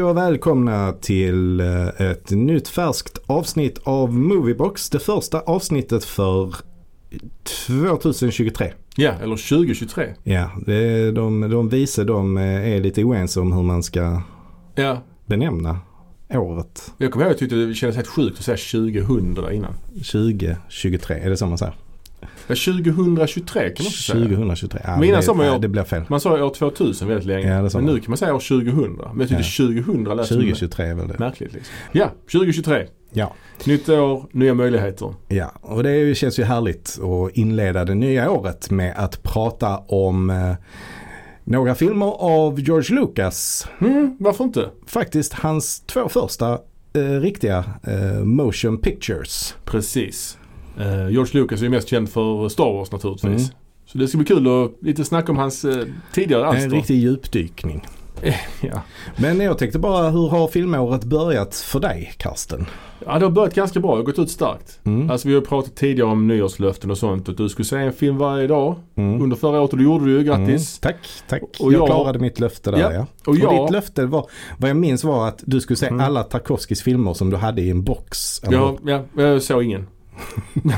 Hej och välkomna till eh, ett nytt färskt avsnitt av Moviebox. Det första avsnittet för 2023. Ja, eller 2023. Ja, det, de, de vise de eh, är lite oense om hur man ska Ja, benämna året. jag kommer ihåg att jag tyckte det kändes helt sjukt att säga 2000 där innan. 2023, är det så man säger? Ja, 2023 kan man också säga. 2023, ja, Mina det, som jag- ja, det blir fel. Man sa år 2000 väldigt länge. Ja, sa men man. nu kan man säga år 2000. Men jag tyckte 2000 lät som 2023 är väl det. märkligt liksom. Ja, 2023. Ja. Nytt år, nya möjligheter. Ja, och det ju- känns ju härligt att inleda det nya året med att prata om eh, några filmer av George Lucas. Mm, varför inte? Faktiskt hans två första eh, riktiga eh, motion pictures. Precis. Eh, George Lucas är ju mest känd för Star Wars naturligtvis. Mm. Så det ska bli kul att lite snacka om hans eh, tidigare alster. En riktig djupdykning. Ja. Men jag tänkte bara, hur har filmåret börjat för dig, Karsten? ja, det har börjat ganska bra. Det har gått ut starkt. Mm. Alltså vi har pratat tidigare om nyårslöften och sånt. Att du skulle se en film varje dag Mm. under förra året och det gjorde du ju. Grattis. Mm. Tack, tack. Och jag jag- klarade mitt löfte där ja. Ja, Och, Och jag, ditt löfte var, vad jag minns var att du skulle se Mm. alla Tarkovskis filmer som du hade i en box. eller jag, ja, jag såg ingen.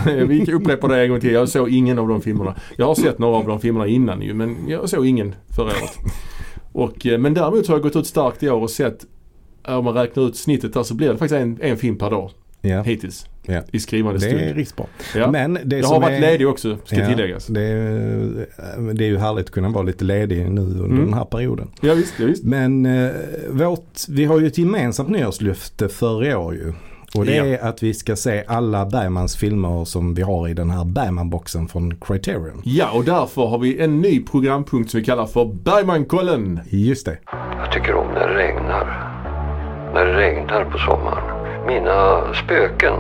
vi upprepar det en gång till. Jag såg ingen av de filmerna. Jag har sett några av de filmerna innan ju men jag såg ingen förra året. Och, eh, men däremot har jag gått ut starkt i år och sett eh, om man räknar ut snittet där så blir det faktiskt en, en film per dag Ja, hittills. Ja. I skrivande det stund. är riktigt bra. Ja. Men det jag har varit är, ledig också ska Ja. tilläggas. Det är, det är ju härligt att kunna vara lite ledig nu under Mm. den här perioden. Ja visst, ja, visst. Men eh, vårt, vi har ju ett gemensamt nyårslöfte för i år ju. Och det Ja. är att vi ska se alla Bergmans filmer som vi har i den här Bergman-boxen från Criterion. Ja och därför har vi en ny programpunkt som vi kallar för Bergmankollen. Just det. Jag tycker om när det regnar. När det regnar på sommaren. Mina spöken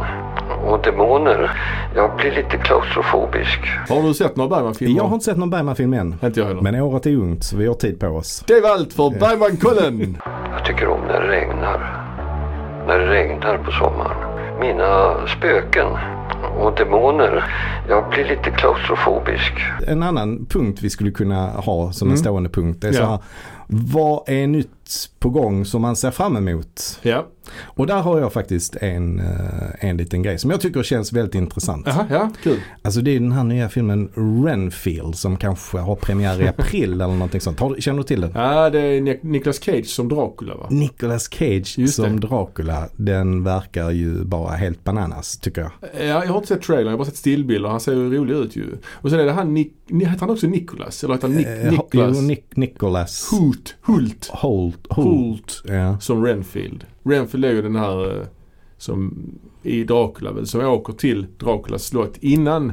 och demoner. Jag blir lite klaustrofobisk. Har du sett några Bergman-filmer? Jag har inte sett någon Bergman-film än. Inte jag heller. Men året är ungt så vi har tid på oss. Det var allt för Bergmankollen. Jag tycker om när det regnar. När det regnar på sommaren. Mina spöken och demoner. Jag blir lite klaustrofobisk. En annan punkt vi skulle kunna ha som en Mm. stående punkt är så Ja. här. Vad är nytt på gång som man ser fram emot? ja, Och där har jag faktiskt en, eh, en liten grej som jag tycker känns väldigt intressant. Aha, ja, kul. Alltså det är den här nya filmen Renfield som kanske har premiär i april eller någonting sånt. Har, känner du till den? Ja, det är Nic- Nicolas Cage som Dracula va? Nicolas Cage Just som det. Dracula, den verkar ju bara helt bananas tycker jag. Ja, jag har inte sett trailern, jag har bara sett stillbilder. Han ser ju rolig ut ju. Och sen är det han, Nick, ni- heter han också Nicolas? Eller heter han Nick, Eh, Niklas? Jo, Nick, Nicholas Hult, Hult, Holt. Hult Ja. som Renfield. Renfield är ju den här eh, som i Dracula väl, som åker till Draculas slott innan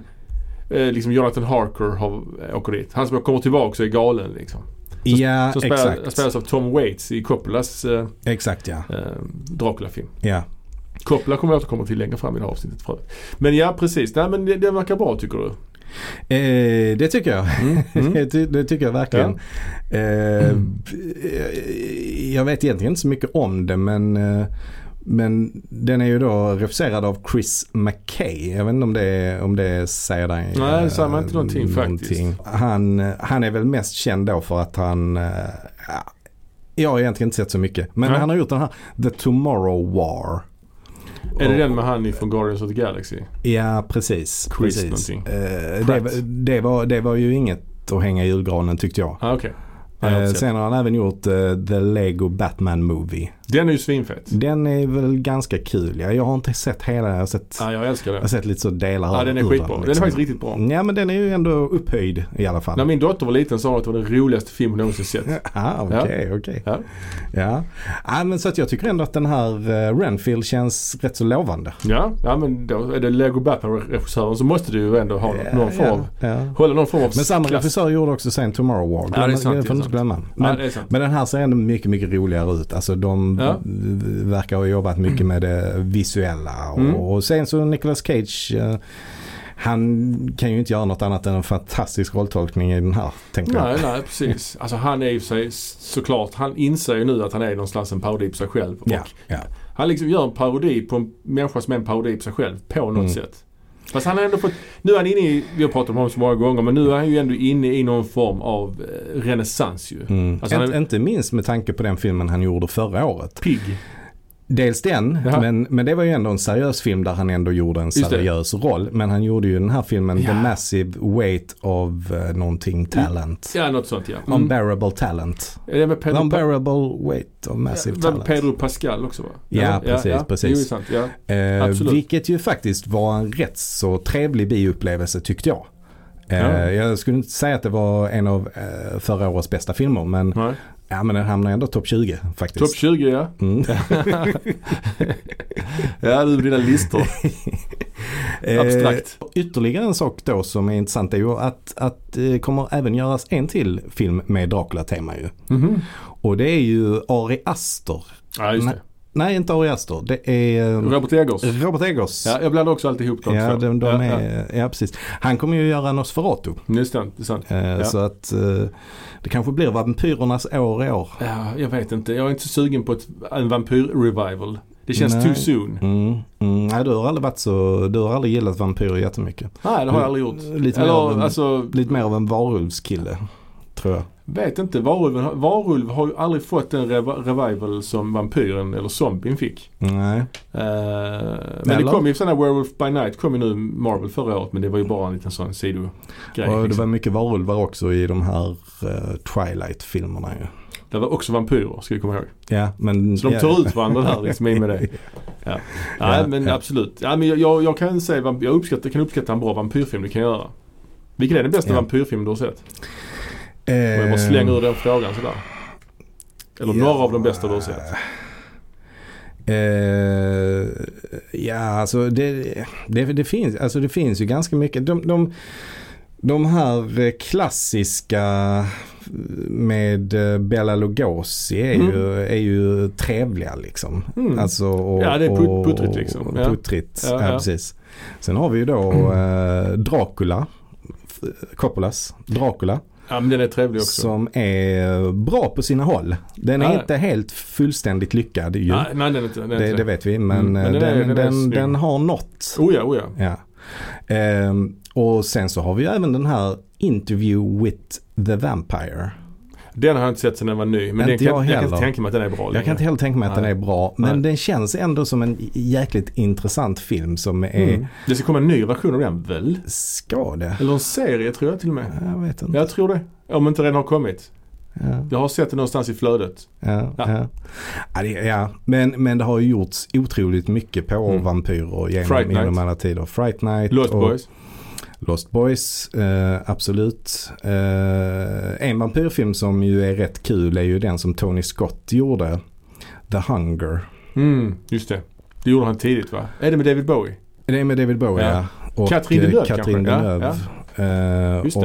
eh, liksom Jonathan Harker har, åker dit. Han som kommer tillbaka och är galen liksom. Ja, Som spelar, exakt. spelas av Tom Waits i Coppolas eh, Exakt ja. eh, Dracula-film. ja. Coppola kommer jag återkomma till längre fram i det här avsnittet för. Men ja, precis. Nej men det, det verkar bra tycker du? Eh, det tycker jag. mm. det, ty- det tycker jag verkligen. Eh, Mm. eh, Jag vet egentligen inte så mycket om det men, eh, men den är ju då regisserad av Chris McKay. Jag vet inte om det, om det säger dig Nej, det eh, säger mig inte någonting faktiskt. Han, eh, han är väl mest känd då för att han eh, ja, jag har egentligen inte sett så mycket. Men Nej. han har gjort den här The Tomorrow War. Är det den med han ifrån Guardians of the Galaxy? Ja, precis. Chris precis. Eh, det, det, var, det var ju inget att hänga i julgranen tyckte jag. Ah, okej. Jag Eh, sen har han även gjort eh, The Lego Batman Movie. Den är ju svinfet. Den är väl ganska kul. Ja, jag har inte sett hela. Jag har sett, Ja, jag älskar jag den. har sett lite så delar Ja, den är skitbra. Den är liksom. faktiskt riktigt bra. Ja, men den är ju ändå upphöjd i alla fall. När min dotter var liten sa hon att det var den roligaste film hon någonsin sett. Ah, okej, okej. Ja. Ja. ja, men så att jag tycker ändå att den här uh, Renfield känns rätt så lovande. Ja, ja men då är det Lego Batman-regissören så måste du ju ändå ha Ja, någon form ja, ja. hålla någon form av Men samma klass. regissör gjorde också sen Tomorrow War. Ja, det är sant, Sant. glömma. Ja, Men, är sant. men den här ser ändå mycket, mycket roligare ut. Alltså de Ja. verkar ha jobbat mycket med det visuella. Och, Mm. och sen så Nicolas Cage, eh, han kan ju inte göra något annat än en fantastisk rolltolkning i den här, tänker jag. Nej, nej precis. Alltså han är ju sig såklart, han inser ju nu att han är någonstans en parodi på sig själv. Och Ja, ja. Han liksom gör en parodi på en människa som är en parodi på sig själv på något Mm. sätt. Fast han har ändå fått, nu är han inne i, vi har pratat om honom så många gånger, men nu är han ju ändå inne i någon form av eh, renässans ju. Mm. Alltså, han Inte- är- Inte minst med tanke på den filmen han gjorde förra året. Pigg. Dels den, Ja. men, men det var ju ändå en seriös film där han ändå gjorde en seriös roll. Men han gjorde ju den här filmen Ja. The Massive Weight of uh, någonting talent. Ja, något sånt ja. Mm. Unbearable talent. Med Pedro, Unbearable weight of massive ja, talent. Pedro Pascal också va? Ja, Eller? precis, ja, precis. Sant, ja. Eh, vilket ju faktiskt var en rätt så trevlig bioupplevelse tyckte jag. Eh, Ja. Jag skulle inte säga att det var en av eh, förra årets bästa filmer men, Nej. Ja, men den hamnar ändå topp 20 faktiskt. Topp 20 ja. Mm. ja, du med dina listor. Eh, Abstrakt. ytterligare en sak då som är intressant är ju att, att det kommer även göras en till film med Dracula-tema ju. Mhm. Och det är ju Ari Aster. Ja, just det. Nej, inte Ari Aster. Det är eh, Robert Eggers. Robert Eggers. Ja, jag blandar också alltid ihop de Ja, de, de ja, är, ja. precis. Han kommer ju göra Nosferatu. ja. Just det, det är sant. Eh, Så att eh, det kanske blir vampyrernas år i år. Ja, jag vet inte. Jag är inte så sugen på ett, en vampyr-revival. Det känns Nej. too soon. Mm. Mm. Nej, du har aldrig varit så, du har aldrig gillat vampyrer jättemycket. Nej, det har jag aldrig gjort. Lite mer, av Eller en, alltså, lite mer av en varulvskille. Tror jag. Vet inte. Varulven, varulv har ju aldrig fått en rev- revival som vampyren eller zombien fick. Nej. Eh, men det Eller? kom ju sådana Werewolf by Night kom ju nu Marvel förra året men det var ju bara en liten sån sidogrej. Och det liksom. var mycket varulvar också i de här eh, Twilight-filmerna ju. Det var också vampyrer ska vi komma ihåg. Ja, men... Så de ja. tar ut varandra där liksom i med det. Ja. Nej Ja, men ja. absolut. Ja, men jag, jag, jag kan säga, jag uppskattar, kan uppskatta en bra vampyrfilm, det kan jag göra. Vilken är den bästa Ja. vampyrfilm du har sett? Eh, Om jag bara slänger ur den frågan sådär. Eller några av de bästa du har sett. Eh, ja, alltså det, det, det, finns, alltså det finns ju ganska mycket. De, de, de här eh, klassiska med eh, Bela Lugosi är, Mm. ju, är ju trevliga liksom. Mm. Alltså, och, Ja, det är put- puttrigt liksom. Ja. Puttrigt, Ja, ja, ja. precis. Sen har vi ju då eh, Dracula. Coppolas Dracula. Ja men den är trevlig också. Som är bra på sina håll. Den är Ja. inte helt fullständigt lyckad ju. Nej, nej den är inte. Den är Det, det vet vi men, Mm, men eh, den den, är den, den har nått. Oh ja, oh ja. Ja. Ehm, och sen så har vi ju även den här Interview with the Vampire. Den har jag inte sett sen den var ny. Men Inte den kan, jag jag, kan tänka mig att den är bra Jag kan inte heller tänka mig att Nej. den är bra men Nej. den känns ändå som en jäkligt intressant film som är, Mm. Det ska komma en ny version av den väl? ska det? Eller en serie tror jag till och med. Jag vet inte. Jag tror det. Om inte den har kommit. Ja, Jag har sett det någonstans i flödet. ja, Ja. ja. Ja, det, ja. Men, men det har ju gjorts otroligt mycket på Mm. vampyrer genom, genom alla tider. Fright Night Lost och Boys. Lost Boys, eh, absolut. Eh, en vampyrfilm som ju är rätt kul är ju den som Tony Scott gjorde. The Hunger. Mm, just det. Det gjorde han tidigt va? Är det med David Bowie? Det är med David Bowie Ja. ja. Och Catherine eh, Deneuve kanske? Ja, Deneuve. Just det.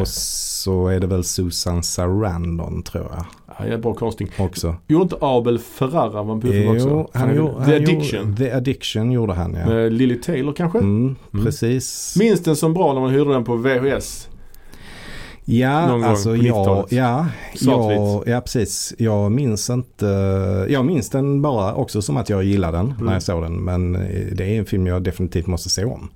Och så är det väl Susan Sarandon tror jag Ja, ja, bra casting. också. Gjorde inte Abel Ferrara vampyrfilm också? Jo, han, Fan, gjorde- The han Addiction. Gjorde, The Addiction gjorde han ja. Med Lily Taylor kanske? Mm, Mm. Precis. Minns den som bra när man hyrde den på VHS? Ja, Någon alltså på jag, 90-talet. ja, Svartvit. jag, ja, precis. Jag minns inte, jag minns den bara också som att jag gillade den Mm. när jag såg den. Men eh, det är en film jag definitivt måste se om.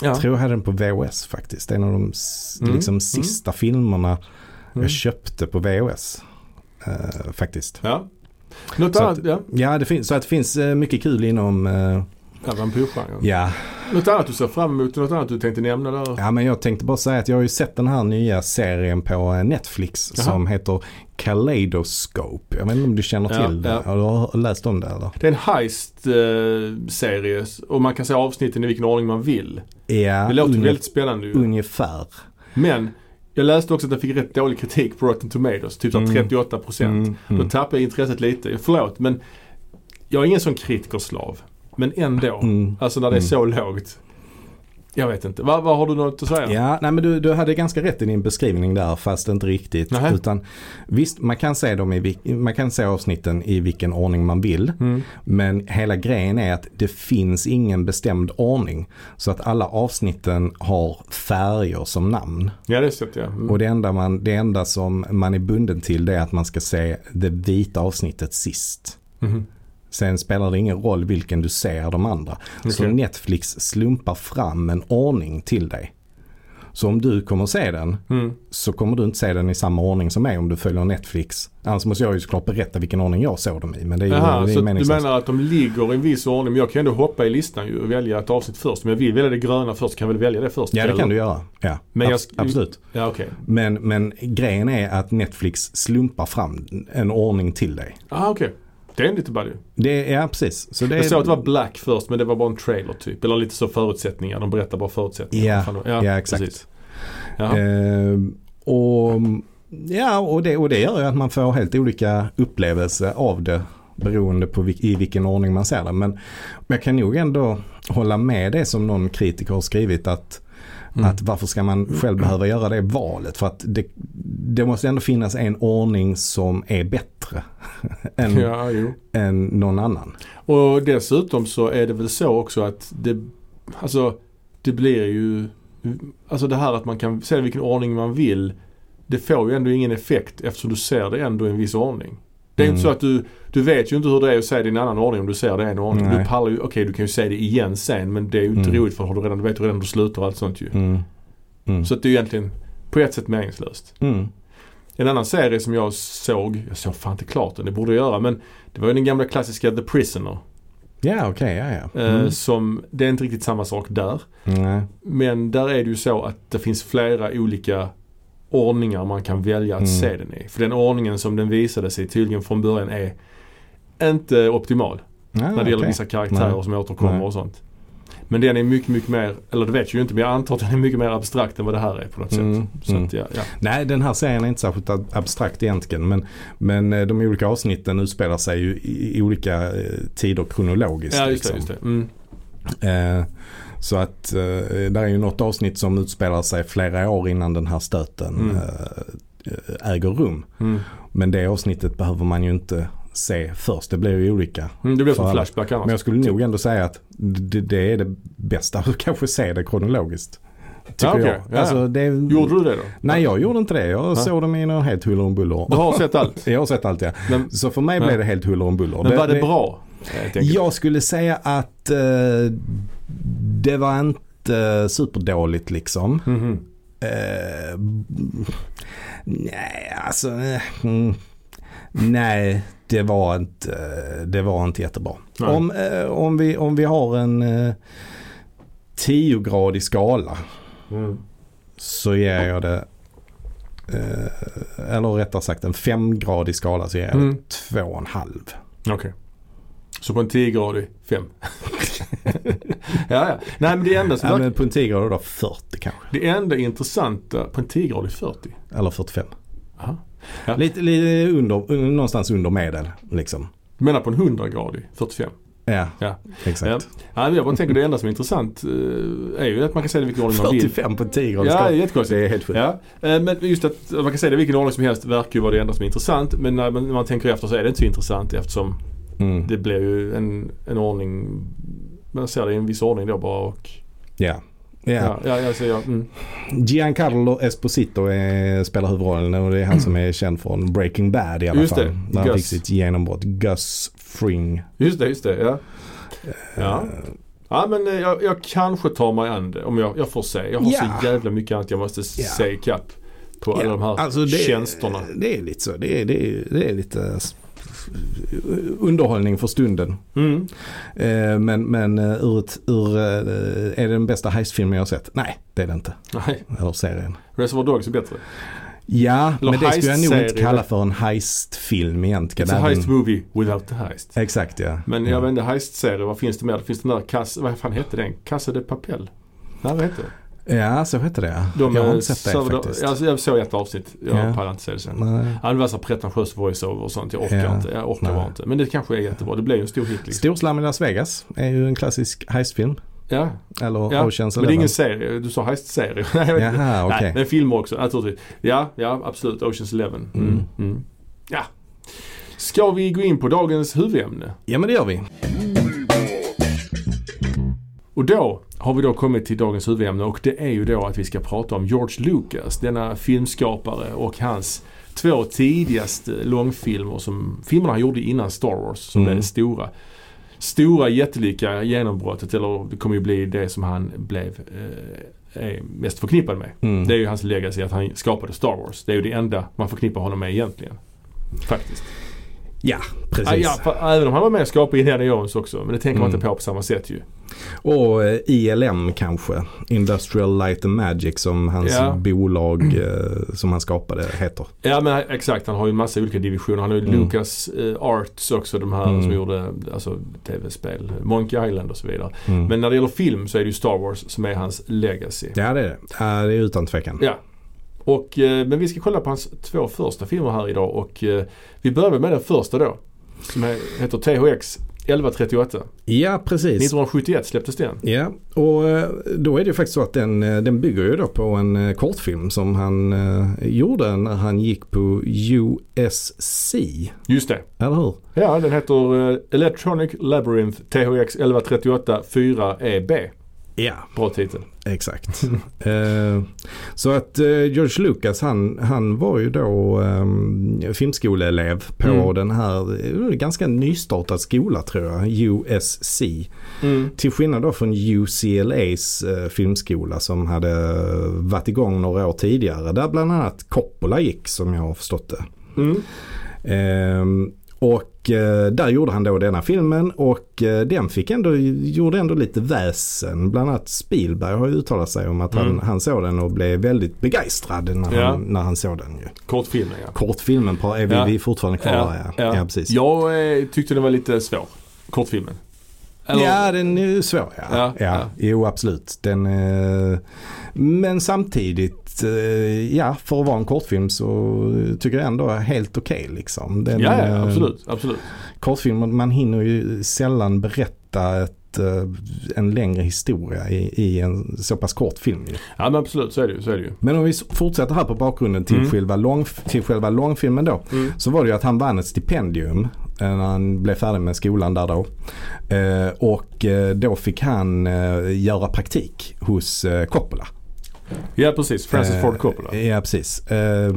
Ja. Jag tror jag hade den på VHS faktiskt. Det är en av de Mm, liksom, mm. sista filmerna Mm. jag köpte på VHS. eh, faktiskt. ja. Något Så annat? att- Ja. Ja, det finns, så att det finns eh, mycket kul inom, eh, ja vampyrgenren. ja. Något annat du ser fram emot? Något annat du tänkte nämna där? ja, men jag tänkte bara säga att jag har ju sett den här nya serien på Netflix Jaha. som heter Kaleidoscope. Jag vet inte om du känner Ja, till det. ja. Har du läst om det eller? Det är en heist-serie och man kan se avsnitten i vilken ordning man vill. Ja, Det låter väldigt spännande ju. ungefär. Men jag läste också att den fick rätt dålig kritik på Rotten Tomatoes. Typ Mm. 38%. Mm, Då mm. tappade jag intresset lite. Förlåt men jag är ingen sån kritikerslav. Men ändå. Mm. Alltså när det är Mm. så lågt. Jag vet inte. Vad, vad har du något att säga? Ja, nej men du, du hade ganska rätt i din beskrivning där fast inte riktigt. Utan, visst, man kan, se dem i, man kan se avsnitten i vilken ordning man vill. Mm. Men hela grejen är att det finns ingen bestämd ordning. Så att alla avsnitten har färger som namn. Ja det är så ja. Mm. Och det enda, man, det enda som man är bunden till det är att man ska se det vita avsnittet sist. Mhm. Sen spelar det ingen roll vilken du ser de andra. Så Okej. Netflix slumpar fram en ordning till dig. Så om du kommer se den Mm. så kommer du inte se den i samma ordning som mig om du följer Netflix. Annars måste jag ju såklart berätta vilken ordning jag såg dem i. Men det är ju det är så du menar att de ligger i en viss ordning men jag kan ju ändå hoppa i listan ju och välja ett avsnitt först. Om jag vill välja det gröna först kan jag väl välja det först? Ja det eller? kan du göra. Ja, Men jag- Abs- absolut. Ja okej. Men, men grejen är att Netflix slumpar fram en ordning till dig. Ah okej. Det är lite ball ju. Det är, ja precis. Så det Jag är, såg att det var Black först men det var bara en trailer typ. Eller lite så förutsättningar. De berättar bara förutsättningar. Ja, var. ja, exakt. Eh, och, ja, och, det, och det gör ju att man får helt olika upplevelse av det beroende på vil- i vilken ordning man ser det. Men jag kan nog ändå hålla med det som någon kritiker har skrivit att, Mm. att varför ska man själv behöva göra det valet? För att det, det måste ändå finnas en ordning som är bättre än, Ja, än någon annan. Och dessutom så är det väl så också att det, alltså det blir ju, alltså det här att man kan se vilken ordning man vill. Det får ju ändå ingen effekt eftersom du ser det ändå i en viss ordning. Det är Mm. inte så att du, du vet ju inte hur det är att se det i en annan ordning om du ser det i en ordning. Nej. Du pallar ju, okej du kan ju se det igen sen men det är ju inte Mm. roligt för har du redan, du vet redan hur du slutar och allt sånt ju. Mm. Mm. Så att det är ju egentligen på ett sätt meningslöst. Mm. En annan serie som jag såg, jag såg fan inte klart den, det borde jag göra men det var ju den gamla klassiska The Prisoner. Ja okej, ja ja. Eh, Mm. som, det är inte riktigt samma sak där. Nej. Men där är det ju så att det finns flera olika ordningar man kan välja att Mm. se den i. För den ordningen som den visade sig tydligen från början är inte optimal. Ja, när det gäller okej. vissa karaktärer Nej. som återkommer Nej. och sånt. Men den är mycket, mycket mer, eller det vet jag ju inte men jag antar att den är mycket mer abstrakt än vad det här är på något Mm, sätt. Så mm. att, ja, ja. Nej, den här serien är inte särskilt ab- abstrakt egentligen. Men, men eh, de olika avsnitten utspelar sig ju i, olika eh, tider kronologiskt. ja, just det. liksom. Just det. Mm. Eh, så att eh, där är ju något avsnitt som utspelar sig flera år innan den här stöten Mm. eh, äger rum. Mm. Men det avsnittet behöver man ju inte se först. Det blir ju olika. Mm, det blir som. Flashback annars. Men jag skulle nog ändå säga att det, det är det bästa. att kanske se det kronologiskt. Tycker okej. jag. Ja, ja. Alltså, det, Gjorde du det då? Nej, jag gjorde inte det. Jag Ja. såg dem i någon helt huller om buller. Du har sett allt? Jag har sett allt ja. Men, Så för mig Ja. blev det helt huller om buller. men var det bra? Jag. Jag skulle säga att eh, det var inte superdåligt liksom. Mhm. Eh, nej, alltså. Mm, nej, det var inte, det var inte jättebra. Nej. Om, eh, om, vi, om vi har en eh, 10-gradig skala Mm. så ger jag det, eh, eller rättare sagt en 5-gradig skala så ger jag Mm. det 2,5. Okej. Så på en 10-gradig 5. ja, ja. Nej men det enda som Ja, men på en 10-gradig då 40 kanske. Det enda intressanta på en 10-gradig 40. Eller 45. Aha. Ja. Lite, lite under, någonstans under medel liksom. Du menar på en 100-gradig 45? Ja, Ja. exakt. Ja, men jag bara tänker det enda som är intressant eh, är ju att man kan säga det i vilken ordning man vill. 45 på en 10-gradig Ja, det är jättekonstigt. Det är helt sjukt. Ja, eh, men just att man kan säga det i vilken ordning som helst verkar ju vara det enda som är intressant. Men när man tänker efter så är det inte så intressant eftersom Mm. det blir ju en, en ordning. Man ser det i en viss ordning då bara och Ja. Ja. ja, ja, jag säger mm. Giancarlo Esposito är, spelar huvudrollen och det är han som är känd från Breaking Bad i alla Just fall. det, När han Gus. fick sitt genombrott. Gus Fring. Just det, just det. Ja. Ja. Eh, Ja men eh, jag, jag kanske tar mig an det om jag, jag får se. Jag har Ja. så jävla mycket annat jag måste Ja. se ikapp på alla Ja, de här alltså det, tjänsterna. Det är lite så. Det är, det är, det är lite underhållning för stunden. Mm. Eh, Men, men eh, ur ett, ur, eh, är det den bästa heistfilmen jag har sett? Nej, det är det inte. Nej, Eller serien. Reservoir Dogs är bättre. Ja, Eller men det skulle jag nog inte kalla för en heistfilm egentligen. It's a heist movie without the heist. Exakt ja. Men ja. jag vet inte, heist-serie, vad finns det mer? Det finns den där Cas, vad fan hette den? Casa de Papel? Nej, vad hette det? Ja, så hette det ja. De, jag har eh, inte sett det server- faktiskt. Alltså, jag såg ett avsnitt. Jag Ja. pallar inte se det sen. Nej. Det var så pretentiös voice-over och sånt. Jag orkar Ja. inte. Jag orkar Nej. bara inte. Men det kanske är jättebra. Det blir ju en stor hit liksom. Storslam i Las Vegas är ju en klassisk heistfilm. Ja, Eller ja. Ocean's men det är ingen serie. Du sa heist-serie. Nej. Jaha, okej. Nej, men filmer också naturligtvis. Ja, ja absolut. Ocean's Eleven. Mm. Mm. Mm. Ja. Ska vi gå in på dagens huvudämne? Ja men det gör vi. Och då har vi då kommit till dagens huvudämne och det är ju då att vi ska prata om George Lucas, denna filmskapare och hans två tidigaste långfilmer som filmerna han gjorde innan Star Wars som Mm. blev stora. Stora jättelika genombrottet eller det kommer ju bli det som han blev eh, är mest förknippad med. Mm. Det är ju hans legacy att han skapade Star Wars. Det är ju det enda man förknippar honom med egentligen. Faktiskt. Ja, precis. ja, för, även om han var med och skapade Indiana Jones också. Men det tänker man Mm. inte på på samma sätt ju. Och eh, ILM kanske. Industrial Light and Magic som hans Ja. bolag eh, som han skapade heter. Ja men exakt, han har ju en massa olika divisioner. Han har ju Mm. Lucas eh, Arts också, de här Mm. som gjorde alltså, tv-spel. Monkey Island och så vidare. Mm. Men när det gäller film så är det ju Star Wars som är hans legacy. Ja det är det. Ja, det är utan tvekan. Ja. Och, eh, men vi ska kolla på hans två första filmer här idag och eh, vi börjar med den första då. Som heter THX 1138. Ja, precis. 1971 släpptes den. Ja, och eh, då är det ju faktiskt så att den, den bygger ju då på en kortfilm som han gjorde när han gick på USC. Just det. Eller hur? Ja, den heter Electronic Labyrinth THX 1138 4EB. Ja, Bra titel. exakt. Eh, så att eh, George Lucas han, han var ju då eh, filmskoleelev på Mm. den här eh, ganska nystartad skola tror jag, USC. Mm. Till skillnad då från UCLAs eh, filmskola som hade varit igång några år tidigare. Där bland annat Coppola gick som jag har förstått det. Mm. Och eh, där gjorde han då denna filmen och eh, den fick ändå, gjorde ändå lite väsen. Bland annat Spielberg har ju uttalat sig om att han, Mm. han såg den och blev väldigt begeistrad när, Ja. han, när han såg den. Ju. Kortfilmen ja. Kortfilmen på, är vi, Ja. vi är fortfarande kvar Ja, där ja. ja. precis. Jag eh, tyckte den var lite svår. Kortfilmen. Eller- Ja, den är svår. Ja. Ja, Ja, ja. Jo, absolut. Den, eh, men samtidigt, eh, ja, för att vara en kortfilm så tycker jag ändå är helt okej liksom. Den, ja, ja, eh, absolut. absolut. Kortfilmer, man hinner ju sällan berätta ett, eh, en längre historia i, i en så pass kort film. ju. Ja men absolut, så är det ju. Så är det ju. Men om vi fortsätter här på bakgrunden till, Mm. själva, lång, till själva långfilmen då. Mm. Så var det ju att han vann ett stipendium när han blev färdig med skolan där då. Eh, och då fick han eh, göra praktik hos eh, Coppola. Ja precis, Francis Eh, Ford Coppola. Ja precis. Eh,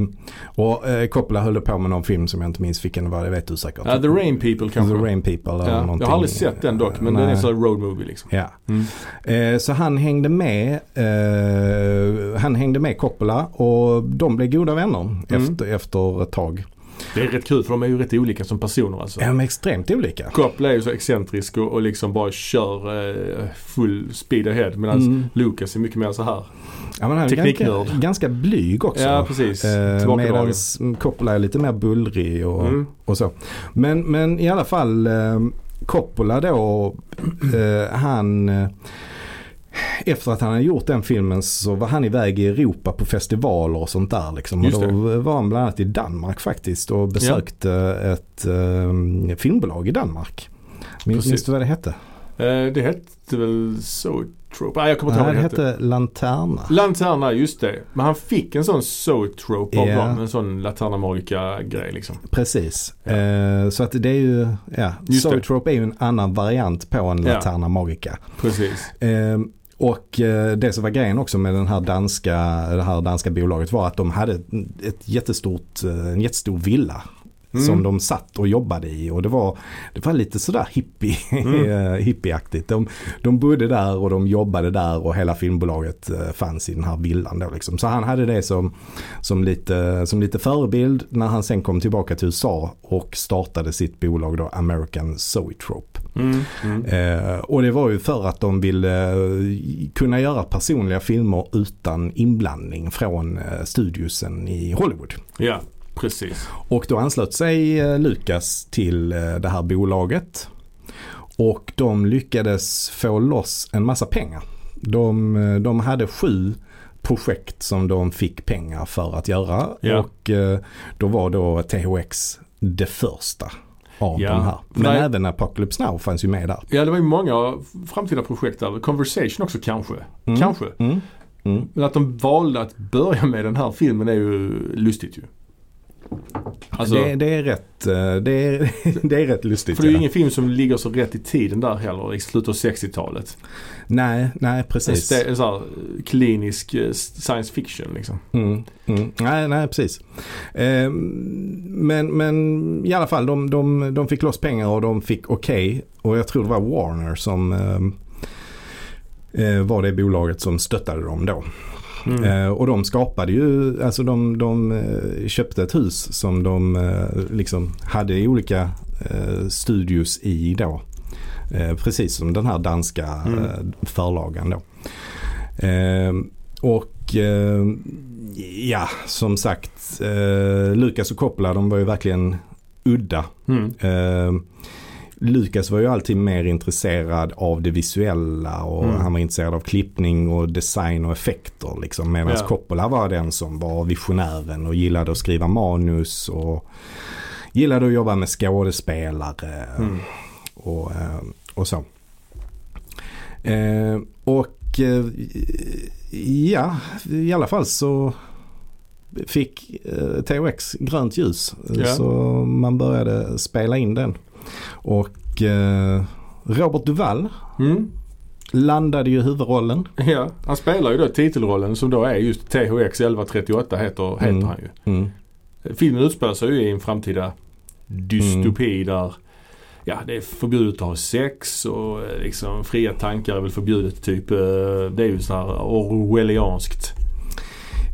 och eh, Coppola höll på med någon film som jag inte minns vilken det var, det vet du säkert. Ja, The Rain People kanske. The Rain People eller ja, någonting. jag har aldrig sett den dock, men den är Nej. en road movie liksom. Ja. Mm. Eh, så han hängde med eh, Han hängde med Coppola och de blev goda vänner Mm. efter, efter ett tag. Det är rätt kul för de är ju rätt olika som personer alltså. Är de extremt olika? Coppola är ju så excentrisk och, och liksom bara kör eh, full speed ahead medan Mm. Lucas är mycket mer så här. Ja, men han är Tekniknörd. ganska, ganska blyg också. Ja precis. Eh. Medan Coppola är lite mer bullrig och, Mm. och så. Men, men i alla fall eh, Coppola då, eh, han eh, efter att han hade gjort den filmen så var han iväg i Europa på festivaler och sånt där. Liksom. Och då var han bland annat i Danmark faktiskt och besökte ett eh, filmbolag i Danmark. Minns minns du vad det hette? Eh, det hette väl Zoetrope? Nej jag kommer inte ihåg det vad det hette. hette Lanterna. Lanterna, just det. Men han fick en sån Zoetrope av Ja. dem. En sån Lanterna Magica grej liksom. Precis. Ja. Eh, så att det är ju, ja. Zoetrope är ju en annan variant på en Ja. Laterna Magica. Precis. Eh, och eh, det som var grejen också med den här danska, det här danska bolaget var att de hade ett, jättestort, eh, en jättestor villa. Mm. Som de satt och jobbade i och det var, det var lite sådär hippie, Mm. hippieaktigt. De, de bodde där och de jobbade där och hela filmbolaget eh, fanns i den här villan då liksom. Så han hade det som, som, lite, som lite förebild när han sen kom tillbaka till USA och startade sitt bolag då American Zoetrope. Mm. Mm. Eh, och det var ju för att de ville eh, kunna göra personliga filmer utan inblandning från eh, studiosen i Hollywood. Ja, precis. Och då anslöt sig eh, Lucas till det här bolaget. Och de lyckades få loss en massa pengar. De, de hade sju projekt som de fick pengar för att göra. Ja. Och då var då THX det första av Ja. de här. Men Nej. även Apocalypse Now fanns ju med där. Ja, det var ju många framtida projekt där. Conversation också kanske. Mm. Kanske. Mm. Mm. Men att de valde att börja med den här filmen är ju lustigt ju. Alltså, det, det är rätt, eh, det är, det är rätt lustigt. för det är ju ja. ingen film som ligger så rätt i tiden där heller i slutet av 60-talet. Nej, nej precis. st- en sån här klinisk eh, science fiction liksom. Mm, mm. Nej, nej precis. Eh, men, men i alla fall, de, de, de fick loss pengar och de fick okej. Och jag tror det var Warner som eh, eh, var det bolaget som stöttade dem då. Mm. Eh, och de skapade ju, alltså de, de eh, köpte ett hus som de eh, liksom hade i olika eh, studios i då. Eh, precis som den här danska Mm. eh, förlagan då. Och ja, som sagt, Lucas och Coppola de var ju verkligen udda. Mm. Lucas var ju alltid mer intresserad av det visuella och Mm. han var intresserad av klippning och design och effekter. Liksom. Medan Ja. Coppola var den som var visionären och gillade att skriva manus och gillade att jobba med skådespelare Mm. och, eh, och så. Eh, och eh, ja, i alla fall så fick eh, THX grönt ljus. Ja. Så man började spela in den. Och eh, Robert Duvall Mm. landade ju huvudrollen. Ja, han spelar ju då titelrollen som då är just THX 1138 heter, heter Mm. han ju. Mm. Filmen utspelar sig ju i en framtida dystopi där Ja, det är förbjudet att ha sex och eh, liksom fria tankar är väl förbjudet typ. eh, Det är ju så här orwellianskt.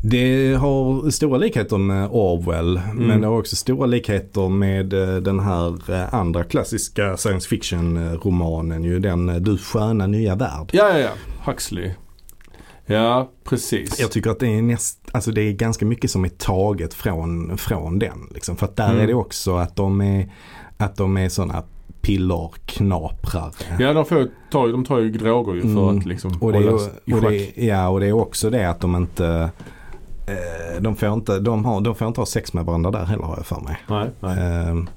Det har stora likheter med Orwell Mm. men det har också stora likheter med eh, den här eh, andra klassiska science fiction romanen ju den eh, Du sköna nya värld. Ja, ja, ja. Huxley. Ja, precis. Jag tycker att det är, näst, alltså det är ganska mycket som är taget från, från den. Liksom. För att där Mm. är det också att de är, att de är sådana pillerknaprare. Ja, de, får, tar, de tar ju droger ju för Mm. att liksom Och det, är, hållas i och schack. det, ja, och det är också det att de inte eh, de får inte, de, har, de får inte ha sex med varandra där heller har jag för mig. Nej, nej. Ehm,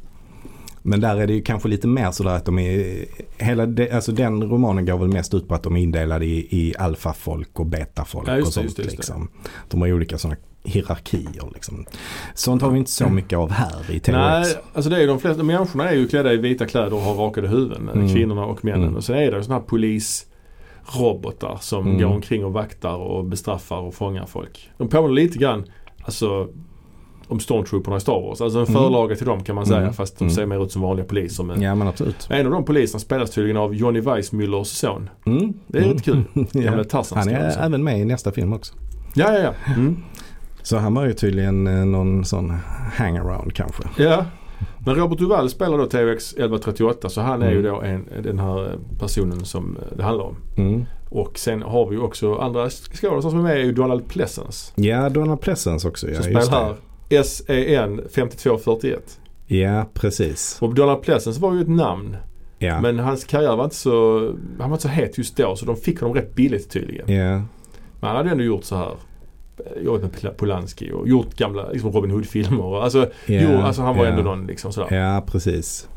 Men där är det ju kanske lite mer sådär att de är, hela det, alltså den romanen går väl mest ut på att de är indelade i, i alfafolk och betafolk Ja, och sånt. det, liksom. De har olika sådana hierarkier liksom. Sånt har vi inte så mycket av här i THX. Nej, alltså det är de flesta människorna är ju klädda i vita kläder och har rakade huvuden. Mm. Kvinnorna och männen. Mm. Och sen är det sådana här polisrobotar som Mm. går omkring och vaktar och bestraffar och fångar folk. De påminner lite grann alltså, om Stormtrooperna i Star Wars. Alltså en Mm. förlaga till dem kan man säga Mm. fast de Mm. ser mer ut som vanliga poliser. Men Ja men absolut. En av de poliserna spelas tydligen av Johnny Weissmullers son. Mm. Det är mm. rätt kul. ja. Gamla Han är skådisen. även med i nästa film också. Ja, ja, ja. Mm. Så han var ju tydligen eh, någon sån hangaround kanske. Ja. Men Robert Duvall spelar då TVX 1138 så han är ju Mm. då en, den här personen som det handlar om. Mm. Och sen har vi ju också andra skådespelare som är med är ju Donald Pleasence. Ja, Donald Pleasence också. Ja, som spelar här SEN 5241. det. Ja, precis. Och Donald Pleasence var ju ett namn. Ja. Men hans karriär var inte så, han var inte så het just då så de fick honom rätt billigt tydligen. Ja. Men han hade ändå gjort så här eh, jobbat med Pol- Polanski och gjort gamla liksom Robin Hood-filmer. och- Alltså, Ja, jo, alltså han var ja. ändå någon liksom sådär. Ja, precis.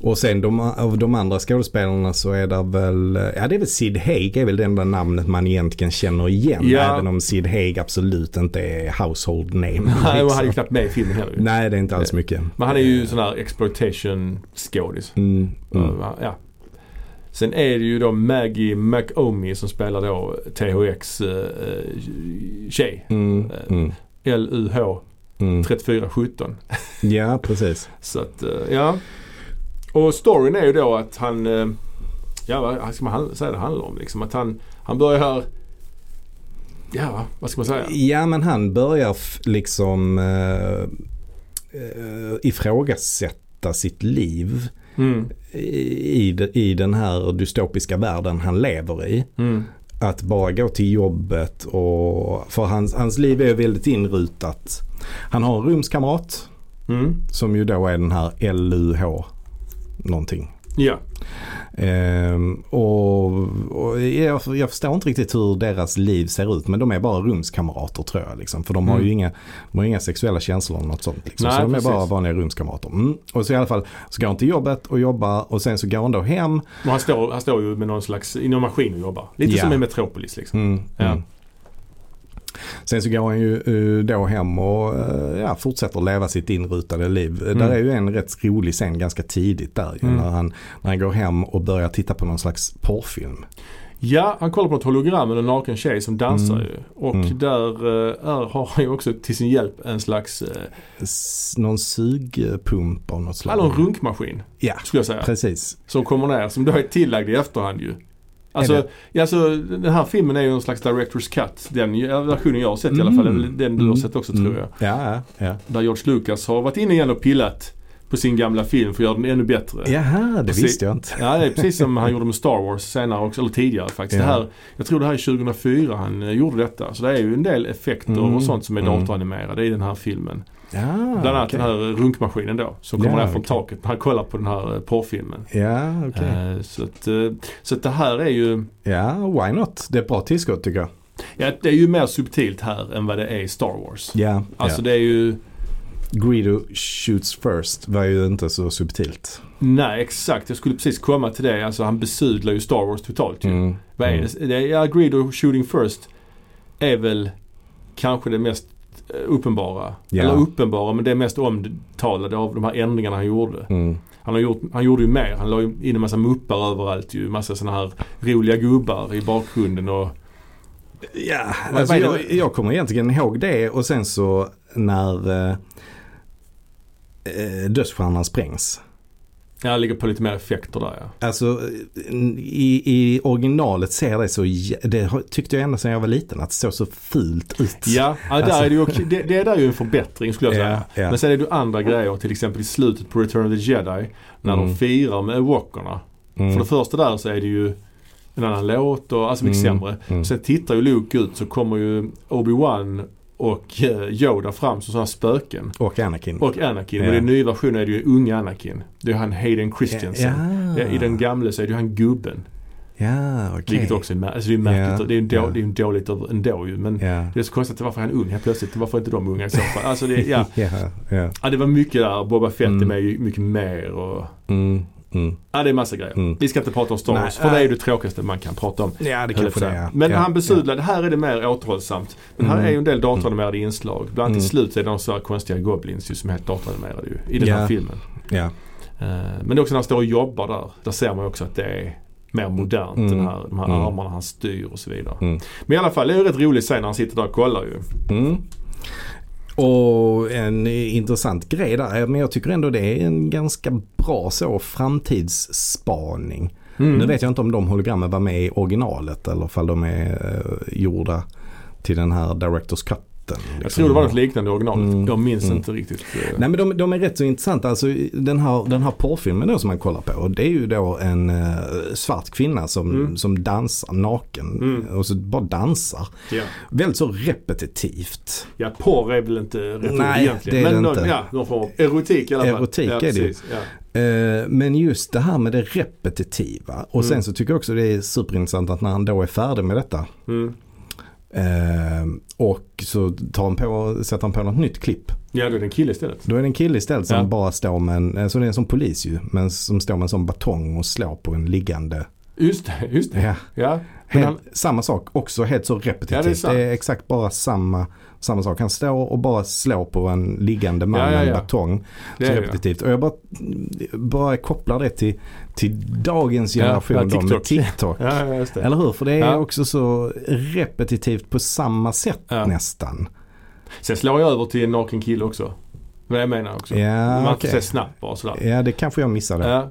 Och sen de, av de andra skådespelarna så är det väl, ja det är väl Sid Haig är väl det enda namnet man egentligen känner igen. Ja. Även om Sid Haig absolut inte är household name. Nej, och han är ju liksom. knappt med i filmen heller. Nej, det är inte alls mycket. Men han är ju sån här exploitation skådis. Mm, mm. Ja. Sen är det ju då Maggie McOmie som spelar då THX eh, tjej. Mm, mm, LUH mm. 3417. Ja, precis. Så att, eh, ja. Och storyn är ju då att han, eh, ja vad ska man säga det handlar om liksom? Att han, han börjar ja vad ska man säga? Ja, men han börjar liksom eh, eh, ifrågasätta sitt liv Mm, i, i, den här dystopiska världen han lever i. mm, att bara gå till jobbet och för hans, hans liv är väldigt inrutat. Han har en rumskamrat mm, som ju då är den här LUH någonting. Ja. Ehm, och, och jag, jag förstår inte riktigt hur deras liv ser ut men de är bara rumskamrater tror jag. Liksom, för de har ju Mm. inga, de har inga sexuella känslor eller något sånt. Liksom. Nej, så de är precis. bara vanliga rumskamrater. Mm. Och så i alla fall så går han till jobbet och jobbar och sen så går han då hem. Men han står, han står ju med någon slags, i någon maskin och jobbar. Lite Ja. som i Metropolis liksom. Mm, Ja. Sen så går han ju eh, då hem och eh, ja, fortsätter leva sitt inrutade liv. Mm. Där är ju en rätt rolig scen ganska tidigt där ju, Mm. när, han, när han går hem och börjar titta på någon slags porrfilm. Ja, han kollar på ett hologram med en naken tjej som dansar Mm. ju. Och Mm. där eh, är, har han ju också till sin hjälp en slags, eh, någon sugpump av något slag. eller en runkmaskin Ja, skulle jag säga. precis. Som kommer ner, som då är tillagd i efterhand ju. Alltså, alltså den här filmen är ju en slags director's cut. Den versionen jag har sett i alla fall. Mm. Den du har Mm. sett också Mm. tror jag. Ja, ja, ja. Där George Lucas har varit inne igen och pillat på sin gamla film för att göra den ännu bättre. Jaha, det Precis. visste jag inte. Ja, det är precis som han gjorde med Star Wars senare också, eller tidigare faktiskt. Ja. Det här, jag tror det här är 2004 han eh, gjorde detta. Så det är ju en del effekter Mm. och sånt som är Mm. datoranimerade i den här filmen. Ja, Bland annat okej. den här runkmaskinen då som kommer Ja, ner från okej. taket när han kollar på den här eh, porrfilmen. Ja, okej. Eh, Så, att, eh, så att det här är ju, Ja, why not? Det är ett bra tillskott tycker jag. ja, det är ju mer subtilt här än vad det är i Star Wars. Ja, Alltså ja. det är ju, Greedo shoots first var ju inte så subtilt. nej exakt jag skulle precis komma till det. Alltså han besudlar ju Star Wars totalt ju. Mm. Vad är Mm. det? Ja, Greedo shooting first är väl kanske det mest uppenbara. Ja. Eller uppenbara men det är mest omtalade av de här ändringarna han gjorde. Mm. Han, har gjort, han gjorde ju mer. Han la in en massa muppar överallt ju. Massa sådana här roliga gubbar i bakgrunden och Ja, alltså jag, jag kommer egentligen ihåg det och sen så när eh, eh, dödsstjärnan sprängs. Ja, ligger på lite mer effekter där ja. Alltså i, i originalet ser det så, det tyckte jag ända sedan jag var liten att det såg så fult ut. Ja, ja där Alltså- är det, ju, det, det är där ju en förbättring skulle jag säga. ja, ja. Men sen är det ju andra grejer. Till exempel i slutet på Return of the Jedi. När Mm. de firar med Walkerna. Mm. För det första där så är det ju en annan låt och alltså mycket Mm. sämre. Mm. Sen tittar ju Luke ut så kommer ju Obi-Wan och eh, Yoda fram som sådana spöken. Och Anakin. Och Anakin. Ja. Och i den nya versionen är det ju unga Anakin. Det är han Hayden Christensen. Ja, I den gamla så är det ju han gubben. Ja, okej. Vilket också är, alltså det är märkligt. Ja, Det är ju då, ja. dåligt ändå ju. Men Ja. det är så konstigt. Varför är han ung helt plötsligt? Varför är inte de unga i så fall? Alltså det, ja. ja, ja. det var mycket där. Boba Fett Mm. är med mycket mer och Mm. Mm. Ja, det är massa grejer. Mm. Vi ska inte prata om Star Nej, Wars för det är ju det tråkigaste man kan prata om. Ja, det kanske det är. Men ja. han besudlade, här är det mer återhållsamt. Men här Mm. är ju en del datoranimerade inslag. Bland annat i Mm. slutet är det några så här konstiga goblins ju som är helt datoranimerade ju. I den Ja. här filmen. Ja. Eh, men det är också när han står och jobbar där. Där ser man också att det är mer modernt. Mm. Den här, de här Mm. armarna han styr och så vidare. Mm. Men i alla fall, det är ju rätt roligt sen när han sitter där och kollar ju. Mm. Och en intressant grej där, men jag tycker ändå det är en ganska bra så framtidsspaning. Mm. Nu vet jag inte om de hologrammen var med i originalet eller om de är eh, gjorda till den här Directors Cutten. Jag liksom. tror det var något liknande i originalet. Mm. Jag minns Mm. inte riktigt. eh, Nej men de, de är rätt så intressanta. Alltså den här, den här porrfilmen då som man kollar på. Det är ju då en eh, svart kvinna som, Mm. som dansar naken. Mm. Och så bara dansar. Ja. Väldigt så repetitivt. Ja, porr är väl inte ord Nej, egentligen. det är Men det någon, inte. ja, någon form av erotik i alla fall. Erotik ja, är det ju. Ja. Eh, Men just det här med det repetitiva. Och sen Mm. så tycker jag också det är superintressant att när han då är färdig med detta. Mm. Eh, Och så tar han på, sätter han på något nytt klipp. ja, då är det en kille istället. Då är det en kille istället som Ja. bara står med en, alltså det är en sån polis ju. Men som står med en sån batong och slår på en liggande. Just det, just det. Ja. Ja. Helt, han, Samma sak, också helt så repetitivt. Ja, det är det, är exakt bara samma, samma sak. Han står och bara slår på en liggande man Ja, ja, med en ja. batong. så repetitivt. Och jag bara, bara kopplar det till, till dagens Ja, generation ja, då med TikTok. TikTok. Ja, ja. Eller hur? För det är Ja. också så repetitivt på samma sätt Ja. nästan. Sen slår jag över till en naken kille också. Vad jag menar också. Ja, Man okej. ser snabbt bara sådär. Ja, det kanske jag missade. Ja.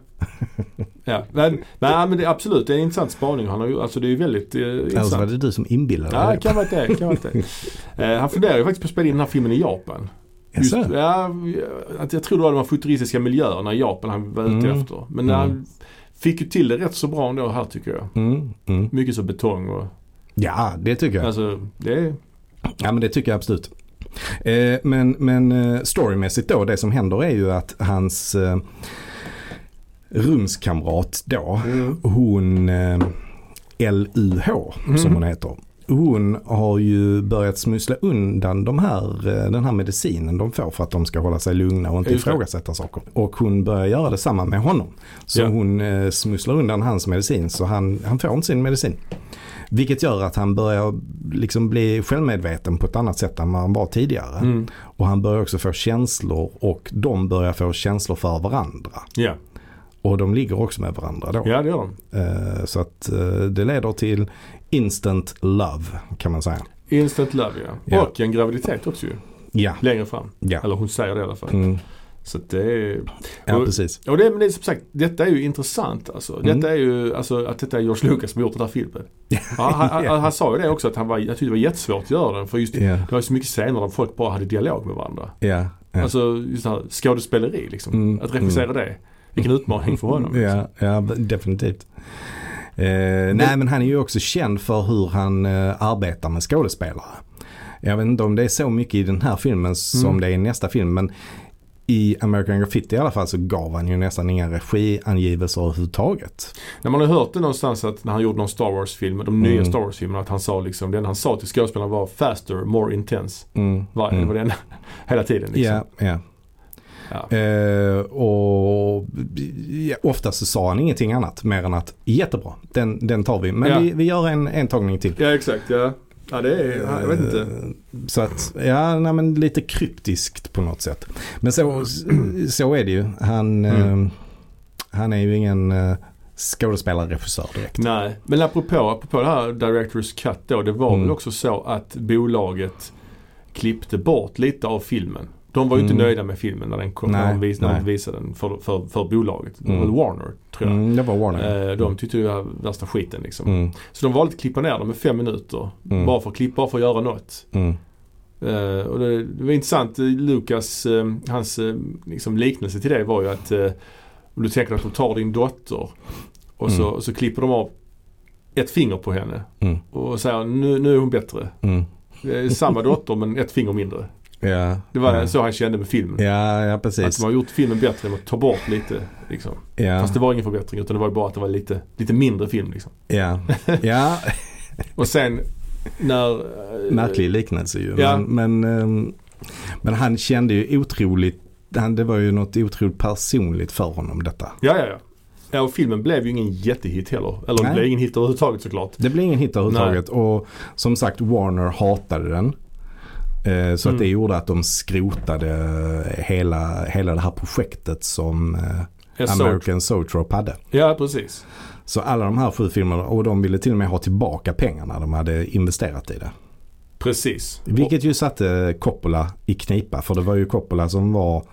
ja. Men, men, men det, absolut, det är en intressant spaning. Han har ju, alltså det är ju väldigt eh, Eller så var intressant. det du som inbillade Ja, dig. det kan vara det. Kan vara det. Eh, han funderar ju faktiskt på att spela in den här filmen i Japan. Just, ja, att jag tror det var de här futuristiska miljöerna i Japan han var ute Mm. efter. Men Mm. han fick ju till det rätt så bra ändå här tycker jag. Mm, mm. Mycket så betong och Ja, det tycker jag. alltså det är Ja, men det tycker jag absolut. Eh, men men eh, storymässigt då, det som händer är ju att hans eh, rumskamrat då, hon eh, LUH som Mm. hon heter. Hon har ju börjat smussla undan de här, eh, den här medicinen de får för att de ska hålla sig lugna och inte ifrågasätta saker. Och hon börjar göra detsamma med honom. Så Ja. hon eh, smusslar undan hans medicin så han, han får inte sin medicin. Vilket gör att han börjar liksom bli självmedveten på ett annat sätt än vad han var tidigare. Mm. Och han börjar också få känslor och de börjar få känslor för varandra. Ja. Och de ligger också med varandra då. ja, det gör de. Eh, Så att det leder till instant love kan man säga. Instant love ja. Ja. Och en graviditet också ju. Ja, Längre fram. ja. Eller hon säger det i alla fall. Mm. Så det är... ja Och- precis. Och det, men det är som sagt, detta är ju intressant alltså. Mm. Detta är ju, alltså att detta är George Lucas som gjort den här filmen. Ja, han, han, han, han sa ju det också att han var, jag tyckte det var jättesvårt att göra den för just Ja, det var så mycket scener där folk bara hade dialog med varandra. ja. ja. Alltså just det här skådespeleri liksom. Mm, Att regissera det. Vilken utmaning för honom. liksom. Ja, ja definitivt. Eh, nej men han är ju också känd för hur han eh, arbetar med skådespelare. Jag vet inte om det är så mycket i den här filmen som Mm. det är i nästa film men i American Graffiti i alla fall så gav han ju nästan inga regiangivelser överhuvudtaget. När man har hört det någonstans att när han gjorde någon Star Wars-film, de nya Mm. Star Wars-filmerna, att han sa liksom, det han sa till skådespelarna var faster, more intense. Mm. Var, Mm. Var det hela tiden liksom. Ja, ja. Ja. Eh, och ja, ofta så sa han ingenting annat mer än att jättebra, den, den tar vi. Men Ja. vi, vi gör en, en tagning till. ja, exakt. Ja. ja, det är, ja, jag vet inte. Eh, Så att, ja, nej, men lite kryptiskt på något sätt. Men så, så är det ju. Han, Mm. eh, han är ju ingen eh, skådespelarregissör direkt. Nej, men apropå, apropå det här Directors Cut då. Det var Mm. väl också så att bolaget klippte bort lite av filmen. De var ju inte Mm. nöjda med filmen när, den kom, när, Nej, de, vis, när de visade den för, för, för bolaget. Det var Mm. Warner tror jag. Mm, det var Warner. Eh, de tyckte ju det var värsta skiten liksom. Mm, Så de valde att klippa ner dem med fem minuter. Mm. Bara för att klippa, bara för att göra något. mm, Eh, och det, det var intressant. eh, Lukas, eh, hans eh, liksom liknelse till det var ju att om du tänker att de tar din dotter och så, Mm. och så klipper de av ett finger på henne Mm. och säger nu, nu är hon bättre. mm. Samma dotter men ett finger mindre. Ja, Det var ja. så han kände med filmen. Ja, ja Att precis. de har gjort filmen bättre genom att ta bort lite. Liksom. Ja, Fast det var ingen förbättring utan det var bara att det var lite, lite mindre film. Liksom. ja, ja. Och sen när... eh, märklig liknelse ju. Ja. Men, men, ehm, men han kände ju otroligt, han, det var ju något otroligt personligt för honom detta. Ja, ja, ja. Ja, och filmen blev ju ingen jättehit heller. Eller det Nej. blev ingen hit överhuvudtaget såklart. Det blev ingen hit överhuvudtaget och som sagt Warner hatade den. Eh, Så att Mm. det gjorde att de skrotade hela, hela det här projektet som eh, American Zoetrope hade. Ja, precis. Så alla de här sju filmerna och de ville till och med ha tillbaka pengarna de hade investerat i det. Precis. Vilket ju satte Coppola i knipa för det var ju Coppola som var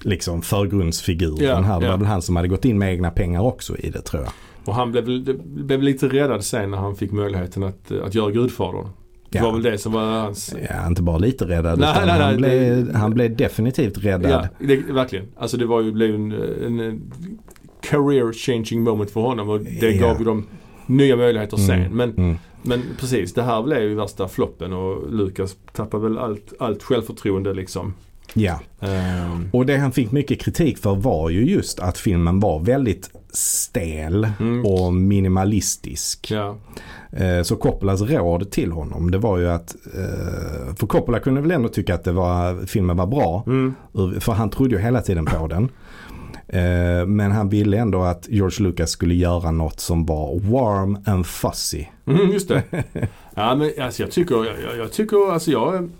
liksom förgrundsfiguren Ja, här. Det ja. var väl han som hade gått in med egna pengar också i det tror jag. Och han blev, blev lite räddad sen när han fick möjligheten att, att göra Gudfadern. Det Ja. var väl det som var hans... Ja, inte bara lite räddad Nej, utan nej, nej, han, blev, det- han blev definitivt räddad. Ja, det, verkligen. Alltså det var ju, blev en, en, career changing moment för honom och det Ja. gav ju dem nya möjligheter sen. Mm, Men, mm. men precis, det här blev ju värsta floppen och Lukas tappade väl allt, allt självförtroende liksom. Ja, Ehm, och det han fick mycket kritik för var ju just att filmen var väldigt stel Mm. och minimalistisk. ja. Eh, Så Coppolas råd till honom det var ju att, eh, för Coppola kunde väl ändå tycka att det var, filmen var bra. Mm. För han trodde ju hela tiden på den. Eh, Men han ville ändå att George Lucas skulle göra något som var warm and fuzzy. Mm, just det. Ja men alltså jag tycker, jag, jag tycker alltså jag,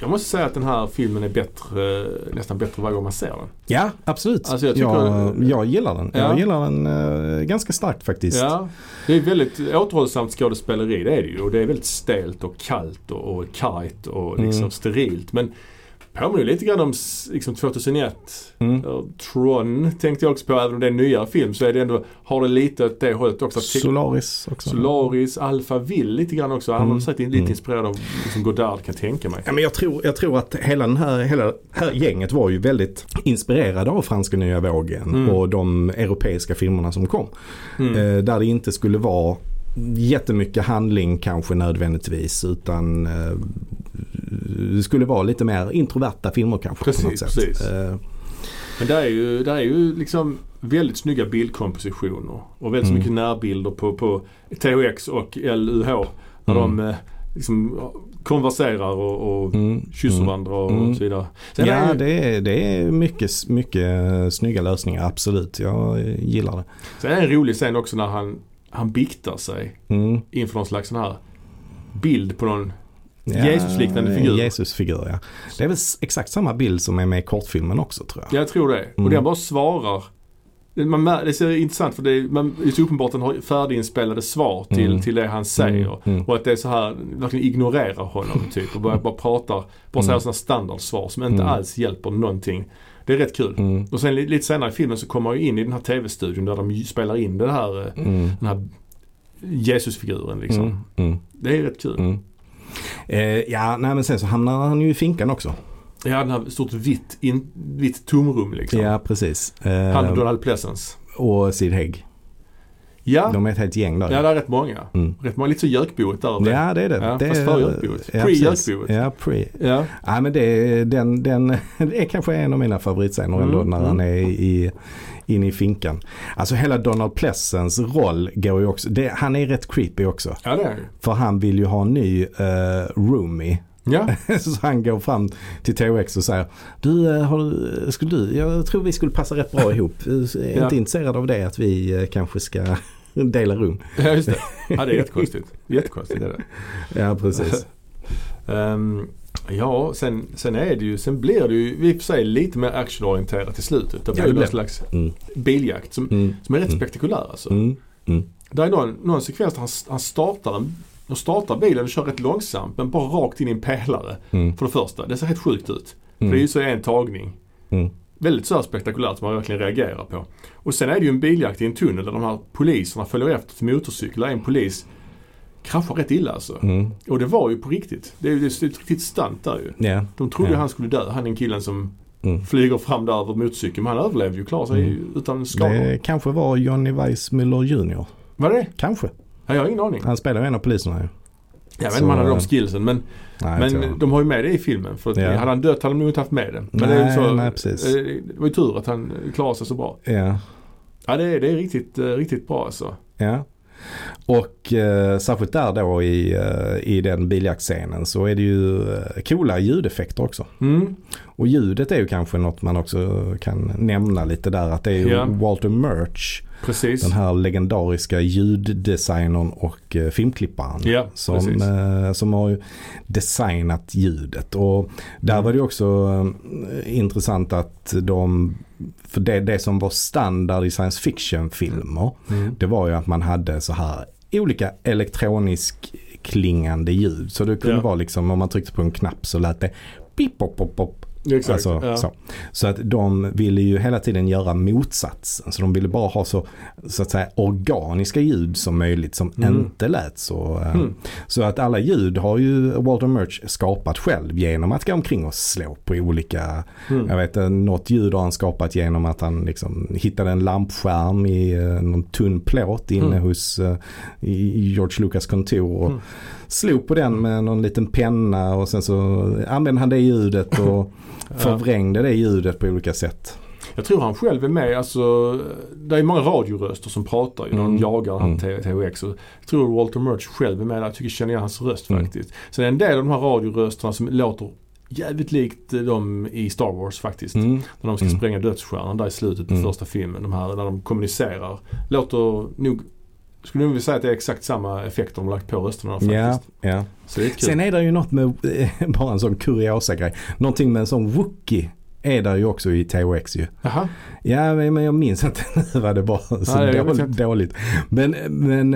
jag måste säga att den här filmen är bättre, nästan bättre varje gång man ser den. Ja, absolut. Alltså jag jag, jag gillar den. Ja. Jag gillar den eh, ganska starkt faktiskt. Ja, det är väldigt återhållsamt skådespeleri det är det ju. Och det är väldigt stelt och kallt och, och kargt och liksom Mm. sterilt. Men påminner lite grann om liksom 2001. Mm. Tron tänkte jag också på. Även om det är en nyare film så är det ändå, har det lite åt det hållet också. Solaris också. Solaris, Alpha Will lite grann också. Han Mm. säkert lite Mm. inspirerad av liksom Godard kan jag tänka mig. Ja, men jag, tror, jag tror att hela, den här, hela här gänget var ju väldigt inspirerade av franska nya vågen Mm. och de europeiska filmerna som kom. Mm. Eh, där det inte skulle vara jättemycket handling kanske nödvändigtvis utan eh, det skulle vara lite mer introverta filmer kanske. Precis, precis. Eh, Men det är ju, det är ju liksom väldigt snygga bildkompositioner och väldigt Mm. mycket närbilder på, på THX och LUH. När Mm. de eh, liksom konverserar och, och Mm. kysser Mm. varandra och Mm. så vidare. Sen Ja, är, det är, det är mycket, mycket snygga lösningar, absolut. Jag gillar det. sen är det en rolig scen också när han, han biktar sig Mm. inför någon slags sån här bild på någon Ja, Jesusliknande figur. Jesusfigur, ja. Det är väl exakt samma bild som är med i kortfilmen också tror jag. Jag tror det. Och Mm. den bara svarar. Det- Man, det är så intressant för det är, man, det är så uppenbart att den har färdiginspelade svar till, Mm. till det han säger. Mm, mm. Och att det är så här, verkligen ignorerar honom typ och bara, bara pratar, bara säger Mm. sådana standardsvar som inte Mm. alls hjälper någonting. Det är rätt kul. Mm. Och sen li- lite senare i filmen så kommer jag in i den här tv-studion där de ju spelar in den här, eh, Mm. den här Jesusfiguren liksom. Mm. Det är rätt kul. Mm. Eh, ja, nej men sen så hamnar han ju i finkan också. Ja, den här stort vitt, in, vitt tomrum liksom. Ja, precis. Eh, Han och Donald Pleasence. och Sid Haig. Ja, De är ett helt gäng där. ja det är rätt många. Mm. Rätt många, lite så gökboet där. över. Ja, det är det. Ja, det fast före gökboet. Ja, Pre precis. gökboet. Ja, pre. Ja. Ja, men det, den, den, det är kanske en av mina favoritscener ändå Mm, när han är i, inne i finkan. Alltså hela Donald Pleasence roll går ju också, det, han är rätt creepy också. ja, det är. För han vill ju ha en ny uh, roomie. Ja, Så han går fram till THX och säger Du, eh, har skulle du, jag tror vi skulle passa rätt bra ihop. Jag är Ja. inte intresserad av det att vi eh, kanske ska dela rum. ja just det. Ja, det är jättekonstigt. Jättekonstigt är det. Ja, precis. Ehm, ja, sen, sen är det ju, sen blir det ju i och för sig lite mer actionorienterat i slutet. Det Ja, blir det ju blir någon slags Mm. biljakt som, Mm. som är rätt Mm. spektakulär alltså. Mm. Mm. Det är någon, någon sekvens där han, han startar en de startar bilen och kör rätt långsamt men bara rakt in i en pelare. Mm. För det första, det ser helt sjukt ut. Mm. För det är ju så en tagning. Mm. Väldigt så här spektakulärt som man verkligen reagerar på. Och sen är det ju en biljakt i en tunnel där de här poliserna följer efter till motorcyklar. En polis kraschar rätt illa alltså. Mm. Och det var ju på riktigt. Det är ju ett riktigt stunt där ju. Ja. De trodde Ja. han skulle dö, han den killen som Mm. flyger fram där över motorcykeln. Men han överlevde ju, klarade sig Mm. utan skador. Det kanske var Johnny Weissmuller Jr. Var det Kanske. ja, Jag har ingen aning. Han spelar ju en av poliserna ju. Jag vet inte om han hade de eh, skillsen men, Nej, men de har ju med det i filmen. För att Ja. hade han dött hade de nog inte haft med det. Men det, är Nej, så, nej, precis. eh, det var ju tur att han klarade sig så bra. Ja. Ja det är, det är riktigt, eh, riktigt bra alltså. Ja. Och eh, särskilt där då i, eh, i den biljaktscenen så är det ju eh, coola ljudeffekter också. Mm. Och ljudet är ju kanske något man också kan nämna lite där att det är ju Ja. Walter Murch, Precis. den här legendariska ljuddesignern och eh, filmklipparen. Ja, som, eh, som har designat ljudet. Och där Mm. var det också eh, intressant att de, för det, det som var standard i science fiction filmer Mm. det var ju att man hade så här olika elektronisk klingande ljud. Så det kunde Ja. vara liksom om man tryckte på en knapp så lät det pip pop pop pop. Exakt. Alltså, ja. så. så att de ville ju hela tiden göra motsatsen. Så de ville bara ha så, så att säga organiska ljud som möjligt som Mm. inte lät så. eh, Mm. Så att alla ljud har ju Walter Murch skapat själv genom att gå omkring och slå på olika Mm. jag vet eh, något ljud har han skapat genom att han liksom hittade en lampskärm i eh, någon tunn plåt inne Mm. hos i George Lucas kontor och Mm. Slog på den med någon liten penna och sen så använde han det ljudet och förvrängde det ljudet på olika sätt. Jag tror han själv är med, alltså det är många radioröster som pratar ju när de Mm. jagar han Mm. THX. Jag tror Walter Murch själv är med där, jag tycker jag känner igen hans röst Mm. faktiskt. Sen är en del av de här radiorösterna som låter jävligt likt eh, de i Star Wars faktiskt. Mm. När de ska Mm. spränga dödsstjärnan där i slutet på Mm. första filmen. De här när de kommunicerar. Låter nog, skulle nog säga att det är exakt samma effekter de lagt på rösterna faktiskt. Ja, ja. Så det är kul. Sen är det ju något med, bara en sån kuriosa grej, någonting med en sån wookie är där ju också i THX ju. Jaha. Ja men jag minns inte nu vad det var så Nej, dåligt, dåligt. Men, men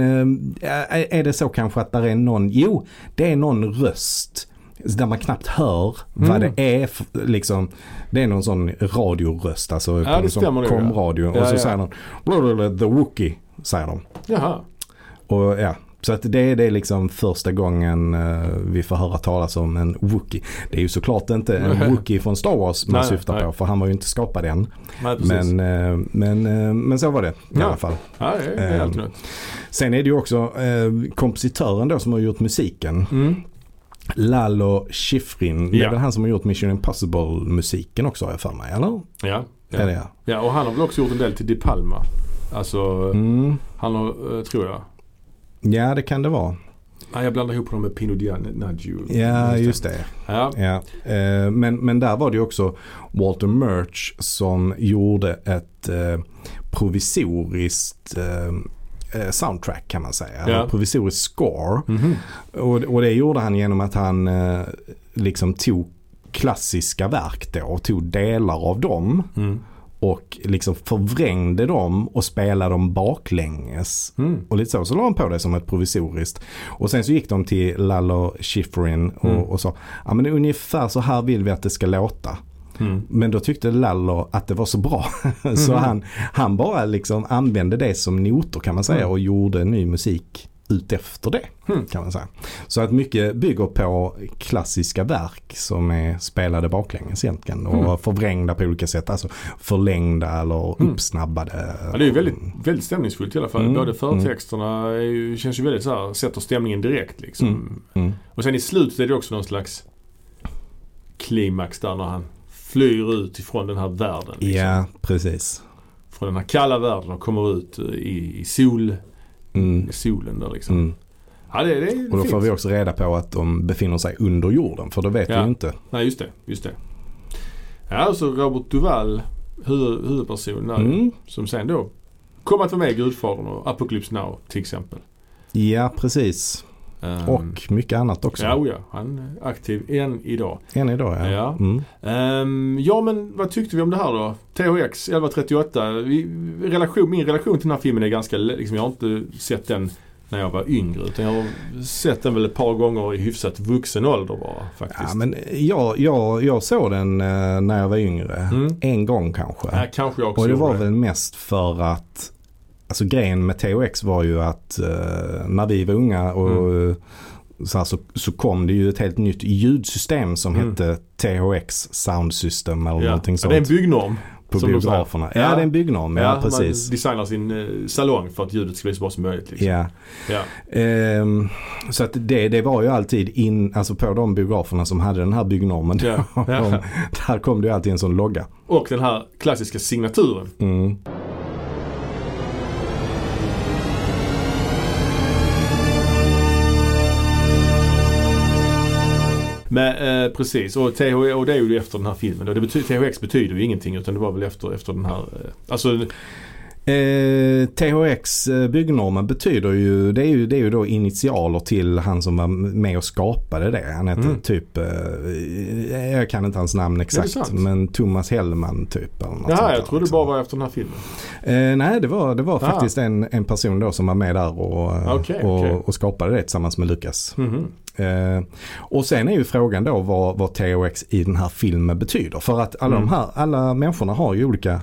äh, är det så kanske att där är någon, jo det är någon röst där man knappt hör vad Mm. det är. Liksom, det är någon sån radioröst, alltså Ja, på det en sån stämmer ja. komradio. Ja, och så ja. säger "Blablabla, the Wookie, säger de. Jaha. Och, ja, så att det, det är liksom första gången eh, vi får höra talas om en Wookie. Det är ju såklart inte en. Wookie från Star Wars man Nej, syftar nej. på för han var ju inte skapad än. Nej. Men, eh, men, eh, men så var det i Ja. alla fall. ja, det är, något. Sen är det ju också kompositören då som har gjort musiken. Mm. Lalo Schifrin. Det är Ja. väl han som har gjort Mission Impossible musiken också har jag för mig. Eller? Ja. Ja. ja. ja, och han har väl också gjort en del till Di Palma. Alltså, Mm. han har, eh, tror jag. Ja det kan det vara. Nej, jag blandar ihop honom med Pino Dianaggio. Ja, just det. Ja. Ja. Eh, men, men där var det ju också Walter Murch som gjorde ett eh, provisoriskt soundtrack kan man säga. Ja. Eller Provisoriskt score. Mhm. Och, och det gjorde han genom att han liksom tog klassiska verk då och tog delar av dem Mm. Och liksom förvrängde dem och spelade dem baklänges. Mm. Och lite så, så la de på det som ett provisoriskt. Och sen så gick de till Lalo Schifrin och, Mm. och sa, ja men ungefär så här vill vi att det ska låta. Mm. Men då tyckte Lalo att det var så bra. så Mhm. han, han bara liksom använde det som noter kan man säga Mm. och gjorde ny musik ut efter det. Mm. Kan man säga. Så att mycket bygger på klassiska verk som är spelade baklänges egentligen. Och Mm. förvrängda på olika sätt. Alltså förlängda eller Mm. uppsnabbade. Ja, det är ju väldigt, väldigt stämningsfullt i alla fall. Mm. Både förtexterna är ju, känns ju väldigt så här, sätter stämningen direkt liksom. Mm. Mm. Och sen i slutet är det också någon slags klimax där när han flyr ut ifrån den här världen. Liksom. Ja, precis. Från den här kalla världen och kommer ut i, i sol, Mm. solen där liksom. Mm. Ja det, det Och då får vi också reda på att de befinner sig under jorden. För det vet Ja. vi inte. Nej just det, just det. Ja och så Robert Duvall, huvud, huvudpersonen där, Mm. som sen då kommer att vara med i Gudfadern och Apocalypse Now till exempel. Ja, precis. Ehm, Och mycket annat också. Ja, oh ja, han är aktiv än idag. Än idag ja. Ja. Mm. Ehm, ja men vad tyckte vi om det här då? THX 1138. Vi, relation, min relation till den här filmen är ganska, liksom, jag har inte sett den när jag var yngre utan jag har sett den väl ett par gånger i hyfsat vuxen ålder bara faktiskt. Ja, men jag, jag, jag såg den eh, när jag var yngre. Mm. En gång kanske. Ja, kanske jag också Och det var gjorde väl mest för att Alltså grejen med THX var ju att eh, när vi var unga och Mm. så, här, så, så kom det ju ett helt nytt ljudsystem som Mm. hette THX Sound System eller Ja. någonting Ja, sånt. det är en byggnorm. på som biograferna. Ja, Ja. det är en byggnorm. Ja, Man precis. designar sin eh, salong för att ljudet ska bli så bra som möjligt. Liksom. Ja. Ja. Ehm, så att det, det var ju alltid in, alltså på de biograferna som hade den här byggnormen. Ja. Ja. där kom det ju alltid en sån logga. Och den här klassiska signaturen. Mm. Men, eh, precis, och, TH, och det är ju efter den här filmen. Och Det bety THX betyder ju ingenting utan det var väl efter, efter den här. Eh, alltså, Eh, THX eh, byggnormen betyder ju det, är ju, det är ju då initialer till han som var med och skapade det. Han heter Mm. typ, eh, jag kan inte hans namn exakt, men Thomas Hellman typ. Eller något jaha, jag trodde det liksom. bara var efter den här filmen. Eh, nej, det var, det var Ah. faktiskt en, en person då som var med där och, Okej, och, okej. och skapade det tillsammans med Lukas. Mhm. Eh, och sen är ju frågan då vad, vad THX i den här filmen betyder. För att alla Mm. de här, alla människorna har ju olika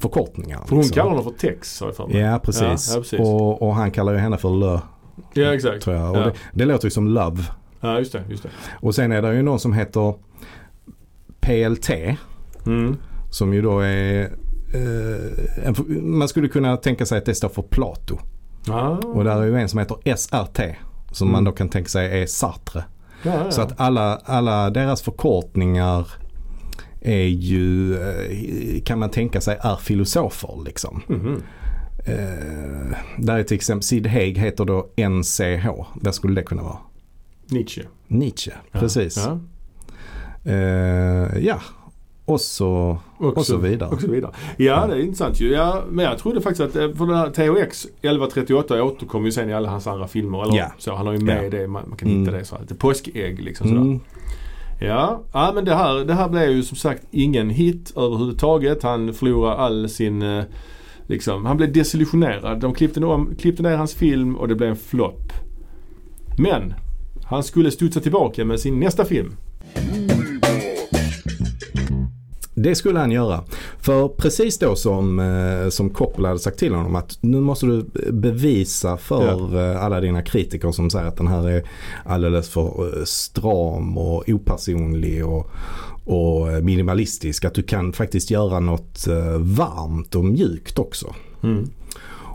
förkortningar. För hon liksom. kallar honom för Tex har jag för mig. Ja, precis. Ja, precis. Och, och han kallar ju henne för Lö, Ja, exakt. tror jag. Och Ja. det, det låter ju som Love. Ja, just det. Just det. Och sen är det ju någon som heter PLT. Mm. Som ju då är eh, en, man skulle kunna tänka sig att det står för Plato. Ah. Och där är ju en som heter SRT. Som Mm. man då kan tänka sig är Sartre. ja, ja. Så att alla, alla deras förkortningar är ju, eh, kan man tänka sig, är filosofer liksom. Mhm. Eh, där är till exempel Sid Haig heter då NCH. Vad skulle det kunna vara? Nietzsche. Nietzsche, Ja. precis. Ja. Eh, ja, och så, Och, och så vidare. Och så vidare. Ja, det är intressant ju. Ja, men jag trodde faktiskt att, eh, för det här THX 1138 återkommer ju sen i alla hans andra filmer. Eller Ja. så. Han har ju med Ja. det, man, man kan Mm. hitta det så här, lite påskägg liksom sådär. Mm, Ja, ja men det här, det här blev ju som sagt ingen hit överhuvudtaget. Han förlorade all sin, eh, liksom, han blev desillusionerad. De klippte, ner- klippte ner hans film och det blev en flopp. Men han skulle studsa tillbaka med sin nästa film. Mm det skulle han göra. För precis då som, eh, som Coppola hade sagt till honom att nu måste du bevisa för eh, alla dina kritiker som säger att den här är alldeles för eh, stram och opersonlig och, och minimalistisk. Att du kan faktiskt göra något varmt och mjukt också. Mm.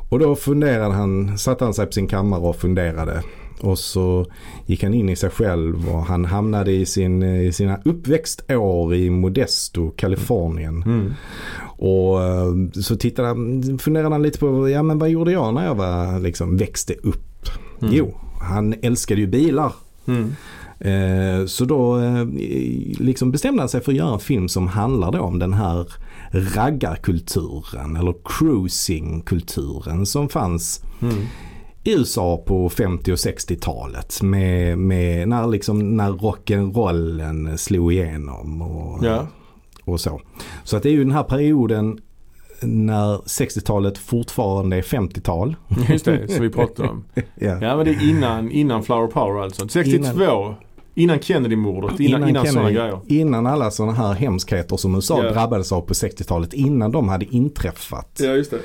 Och då funderade han, satte han sig på sin kammare och funderade. Och så gick han in i sig själv och han hamnade i, sin, i sina uppväxtår i Modesto, Kalifornien. Mm. Och eh, så tittade han, funderade han lite på, ja men vad gjorde jag när jag var, liksom växte upp? Mm. Jo, han älskade ju bilar. Mm. Eh, så då eh, liksom bestämde han sig för att göra en film som handlar om den här raggarkulturen eller cruisingkulturen som fanns Mm. I USA på 50 och 60-talet med, med när, liksom, när rock'n'rollen slog igenom och, Ja. och så. Så att det är ju den här perioden när 60-talet fortfarande är 50-tal. Just det, som vi pratade om. Ja. Ja men det är innan, innan Flower Power alltså. 62. Innan, Kennedy-mordet. Innan, innan, sådana Kennedy- grejer. Innan alla sådana här hemskheter som USA Ja. drabbades av på 60-talet. Innan de hade inträffat. Ja just det.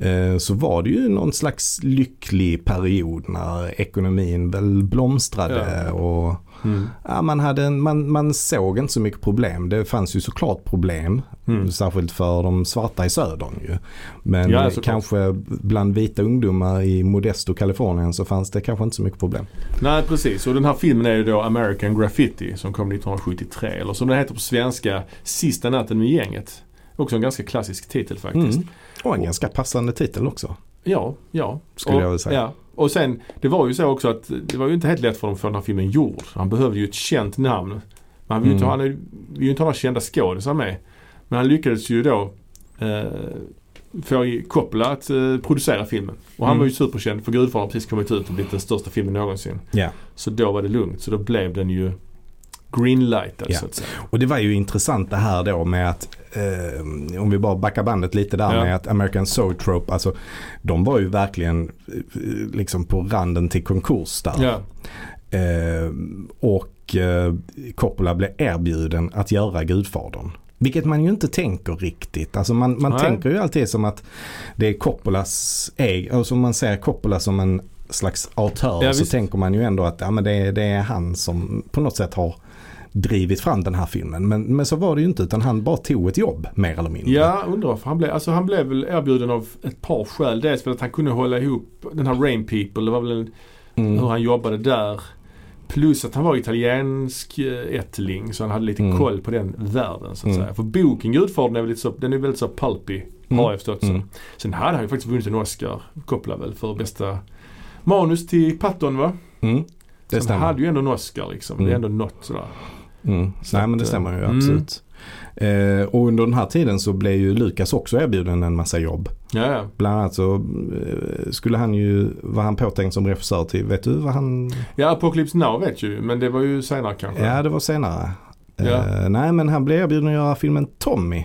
Eh, Så var det ju någon slags lycklig period när ekonomin väl blomstrade. Ja. Och Mm. ja, man, hade en, man, man såg inte så mycket problem. Det fanns ju såklart problem. Mm. Särskilt för de svarta i södern ju. Men Ja, kanske bland vita ungdomar i Modesto, Kalifornien så fanns det kanske inte så mycket problem. Nej precis och den här filmen är ju då American Graffiti som kom 1973. Eller som den heter på svenska Sista natten med gänget. Också en ganska klassisk titel faktiskt. Mm. Och en ganska passande titel också. Ja, ja. Skulle och, jag vilja säga. Ja. Och sen, det var ju så också att det var ju inte helt lätt för dem att få den här filmen gjord. Han behövde ju ett känt namn. Men han vill ju inte, Mm. vill ju inte ha några kända skådisar med. Men han lyckades ju då eh, få Coppola att eh, producera filmen. Och han Mm. var ju superkänd för Gudfadern har precis kommit ut och blivit den största filmen någonsin. Ja. Så då var det lugnt. Så då blev den ju greenlightad Ja. så att säga. Och det var ju intressant det här då med att eh, om vi bara backar bandet lite där Ja. med att American Zoetrope, alltså de var ju verkligen eh, liksom på randen till konkurs där. Ja. Eh, och eh, Coppola blev erbjuden att göra Gudfadern. Vilket man ju inte tänker riktigt. Alltså man, man Nej. tänker ju alltid som att det är Coppolas egen, alltså om man ser Coppola som en slags auteur Ja, så visst. tänker man ju ändå att ja, men det, det är han som på något sätt har drivit fram den här filmen. Men, men så var det ju inte utan han bara tog ett jobb mer eller mindre. Ja, undrar varför han blev, alltså han blev väl erbjuden av ett par skäl. Dels för att han kunde hålla ihop den här Rain People. Det var väl en, Mm. hur han jobbade där. Plus att han var italiensk eh, ättling så han hade lite Mm. koll på den världen så att Mm. säga. För boken Gudfadern är väl lite så, den är väldigt så pulpy Mm. har jag förstått så. Mm. Sen hade han ju faktiskt vunnit en Oscar, Coppola väl, för bästa manus till Patton va? Mm. Det Så han hade ju ändå en Oscar liksom. Det är Mm. ändå något sådär. Mm. Nej men det eh, stämmer ju mm. absolut. Eh, och under den här tiden så blev ju Lukas också erbjuden en massa jobb. Ja, ja. Bland annat så eh, skulle han ju, var han påtänkt som regissör till, vet du vad han, Ja, Apocalypse Now vet ju men det var ju senare kanske. ja det var senare. Ja. Eh, nej men han blev erbjuden att göra filmen Tommy.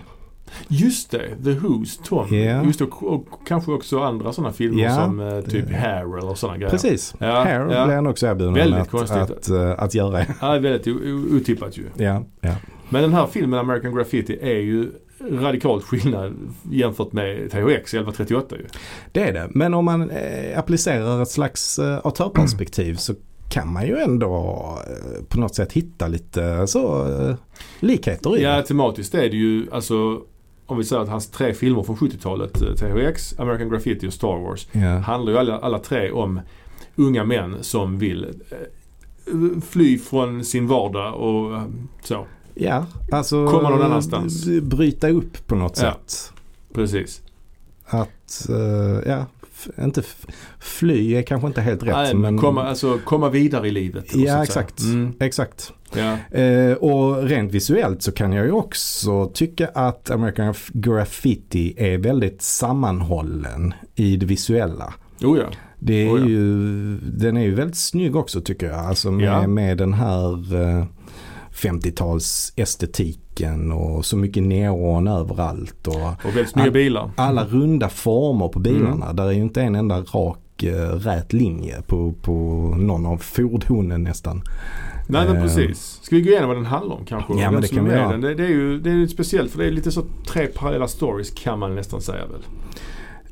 Just det, The Who's Tom. Ja. Just det, och, och kanske också andra sådana filmer Ja. som eh, typ Hair eller sådana grejer. Precis. Ja, Här ja. blev han också erbjuden Väldigt att, konstigt. att, eh, att göra. Ja, väldigt otippat ju. ja, ja. Men den här filmen American Graffiti är ju radikalt skillnad jämfört med THX 1138 ju. Det är det. Men om man eh, applicerar ett slags eh, auteurperspektiv så kan man ju ändå eh, på något sätt hitta lite så eh, likheter i Ja, det. tematiskt är det ju alltså om vi säger att hans tre filmer från 70-talet, eh, THX, American Graffiti och Star Wars, Ja. handlar ju alla, alla tre om unga män som vill eh, fly från sin vardag och eh, så. Ja, alltså Komma någon annanstans. bryta upp på något Ja. sätt. Precis. Att, ja, inte fly är kanske inte helt rätt. Nej, men komma, alltså, komma vidare i livet. Ja, exakt. Mm, Exakt. ja. Eh, och rent visuellt så kan jag ju också tycka att American Graffiti är väldigt sammanhållen i det visuella. Oh, ja. Det är Oh ja. ju, den är ju väldigt snygg också tycker jag. Alltså med, Ja. med den här eh, 50-tals estetiken och så mycket neon överallt. Och Och väldigt snygga bilar. alla runda former på bilarna. Mm. Där är ju inte en enda rak eh, rät linje på, på någon av fordonen nästan. Nej men Eh, precis. Ska vi gå igenom vad den handlar om kanske? Ja, men det kan vi göra. den? Det, det är ju det är lite speciellt för det är lite så tre parallella stories kan man nästan säga väl.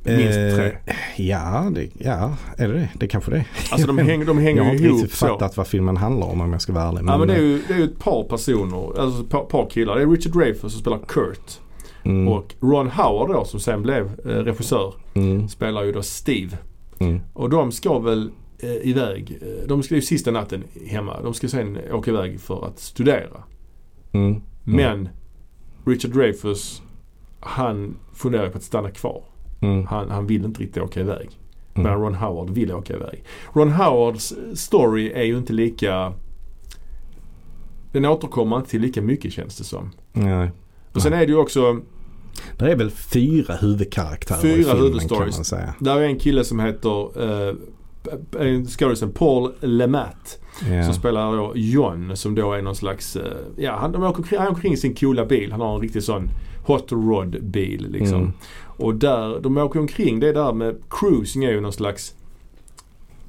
Minst Eh, tre. Ja, det, ja, är det det? Det kanske det är. Alltså de, häng, de Jag hänger har ju inte ihop riktigt så. fattat vad filmen handlar om om jag ska vara ärlig. Ja men det är, eh, ju, det är ju ett par personer, alltså ett par, par killar. Det är Richard Dreyfuss som spelar Kurt. mm, Och Ron Howard då som sen blev eh, regissör mm, spelar ju då Steve. mm, Och de ska väl eh, iväg, eh, de ska ju sista natten hemma. De ska sen åka iväg för att studera. mm, Men Richard Dreyfuss han funderar på att stanna kvar. Mm, Han, han vill inte riktigt åka iväg. Mm. Medan Ron Howard vill åka iväg. Ron Howards story är ju inte lika... Den återkommer inte till lika mycket känns det som. Nej. Och sen är det ju också, Det är väl fyra huvudkaraktärer Fyra i filmen kan man säga. där är en kille som heter uh, skådisen Paul LeMat. Ja. Som spelar då John som då är någon slags, eh, ja han, de åker, han åker omkring i sin coola bil. Han har en riktig sån hot rod bil liksom. Mm. Och där, de åker omkring, det där med cruising är ju någon slags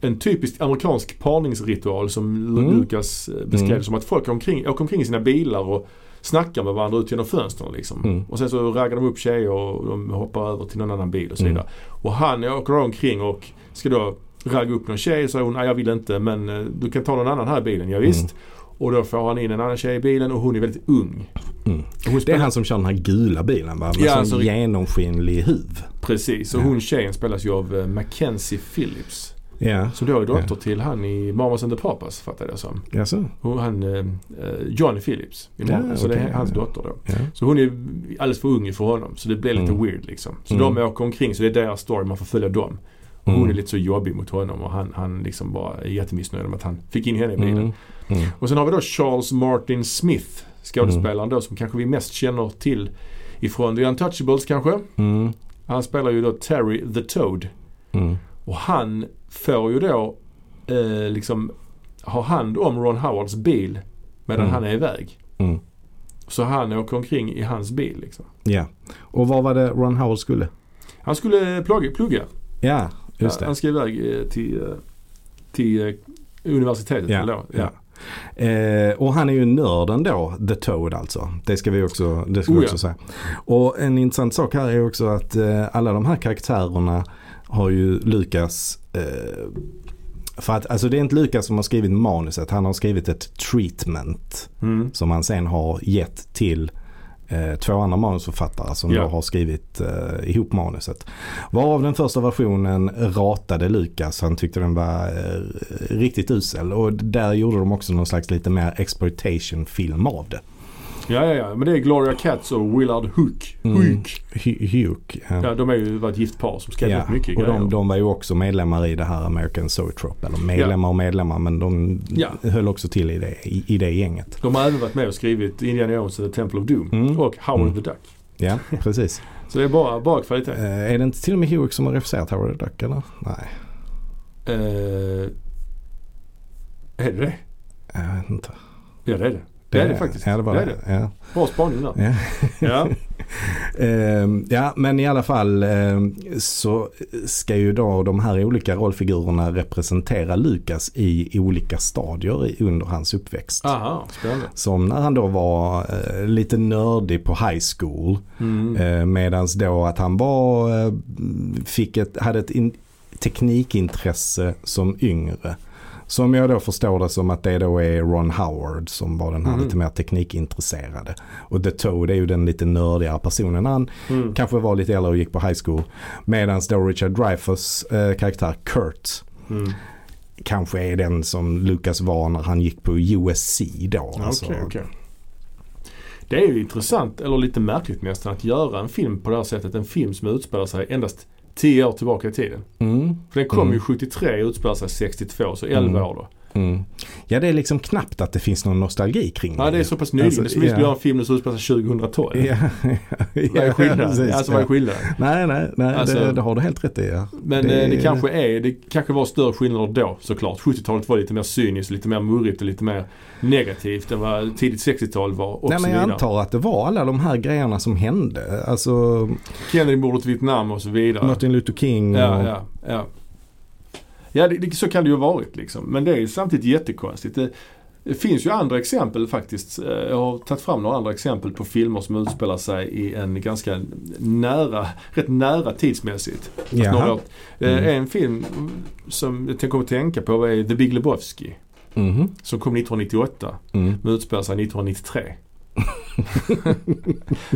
en typisk amerikansk parningsritual som Mm. Lukas eh, beskrev Mm. som att folk omkring, åker omkring i sina bilar och snackar med varandra ut genom fönstren liksom. Mm. Och sen så raggar de upp tjejer och de hoppar över till någon annan bil och så Mm. vidare. Och han åker då omkring och ska då ragga upp någon tjej och säger hon, nej jag vill inte men eh, du kan ta någon annan här i bilen, ja, visst. Mm. Och då får han in en annan tjej i bilen och hon är väldigt ung. Mm. Och Det är han som kör den här gula bilen va? Med Ja, alltså- genomskinlig huv. Precis, och Ja. hon tjejen spelas ju av eh, Mackenzie Phillips. Ja, Som då är dotter till han i Mamas and the Papas fattar jag det som. jaså? Hon, han, eh, eh, John Phillips. I Ja, så det okej, är hans ja. dotter då. Ja. Så hon är alldeles för ung för honom. Så det blir lite Mm. weird liksom. Så Mm. de åker omkring så det är deras story, man får följa dem. Och Mm. hon är lite så jobbig mot honom och han, han liksom bara är jättemissnöjd med att han fick in henne i bilen. Mm. Mm. Och sen har vi då Charles Martin Smith, skådespelaren då som kanske vi mest känner till ifrån The Untouchables kanske. Mm. Han spelar ju då Terry the Toad. Mm. Och han får ju då eh, liksom ha hand om Ron Howards bil medan Mm. han är iväg. Mm. Så han åker omkring i hans bil liksom. Ja. Och vad var det Ron Howard skulle? Han skulle plugga. plugga. Ja, just Ja, det. han ska iväg eh, till, eh, till eh, universitetet. Ja, eller då. ja. Eh, och han är ju nörden då, The Toad alltså. Det ska vi också, det ska vi Oh, också ja. säga. Och en intressant sak här är också att eh, alla de här karaktärerna har ju Lukas eh, för att alltså det är inte Lukas som har skrivit manuset. Han har skrivit ett treatment Mm. som han sen har gett till eh, två andra manusförfattare som Ja. då har skrivit eh, ihop manuset. Varav den första versionen ratade Lukas. Han tyckte den var eh, riktigt usel. Och där gjorde de också någon slags lite mer exploitation film av det. Ja, ja, ja. Men det är Gloria Katz och Willard Hook. Mm. Hook. Hugh. Ja. Ja, de är ju var ett gift par som skrev rätt mycket och de, de var ju också medlemmar i det här American Zoetrope. Eller medlemmar och medlemmar men de Ja. höll också till i det, i, i det gänget. De har även varit med och skrivit Indiana Jones and the Temple of Doom Mm. och Howard Mm. the Duck. Ja, precis. Så det är bara, bara kvalitet. Eh, är det inte till och med Hugh som har regisserat Howard the Duck eller? Nej, Eh, är det det? jag vet inte. Ja det är det. Det är det faktiskt. Ja, det var Det det. Ja. Bra spaning där. Ja. Ehm, ja, men i alla fall ehm, så ska ju då de här olika rollfigurerna representera Lukas i olika stadier under hans uppväxt. Aha, spännande. Som när han då var eh, lite nördig på high school. Mm. Eh, medans då att han var, eh, fick ett, hade ett in, teknikintresse som yngre. Som jag då förstår det som att det då är Ron Howard som var den här Mhm. lite mer teknikintresserade. Och The Toad är ju den lite nördigare personen. Han Mm. kanske var lite äldre och gick på high school. Medan då Richard Dreyfuss eh, karaktär Kurt Mm. kanske är den som Lucas var när han gick på USC då. Okej, Alltså, okej. Det är ju intressant, eller lite märkligt nästan, att göra en film på det här sättet. En film som utspelar sig endast 10 år tillbaka i tiden. Mm, För den kom Mm. ju 73 och utspelar sig 62, så 11 Mm. år då. Mm. Ja det är liksom knappt att det finns någon nostalgi kring Ja, det är så pass nyligen. Alltså, det är som ja. göra en film som utspelar sig 2012. Ja, Vad är skillnaden? precis, alltså vad är ja. skillnaden? Nej, nej, nej Alltså- det, det har du helt rätt i. Ja. Men Det- det, det kanske är, det kanske var större skillnader då såklart. 70-talet var lite mer cyniskt, lite mer murrigt och lite mer negativt än vad tidigt 60-tal var och Nej, men jag antar att det var alla de här grejerna som hände. Alltså Kennedy-mordet i Vietnam och så vidare. Martin Luther King och... Ja, ja, ja. Det, det, så kan det ju ha varit liksom. Men det är ju samtidigt jättekonstigt. Det, det finns ju andra exempel faktiskt. Eh, Jag har tagit fram några andra exempel på filmer som utspelar sig i en ganska nära, rätt nära tidsmässigt. Eh, Mm. En film som jag kommer att tänka på är The Big Lebowski. Mhm. Som kom 1998 Mm. men utspelar sig 1993.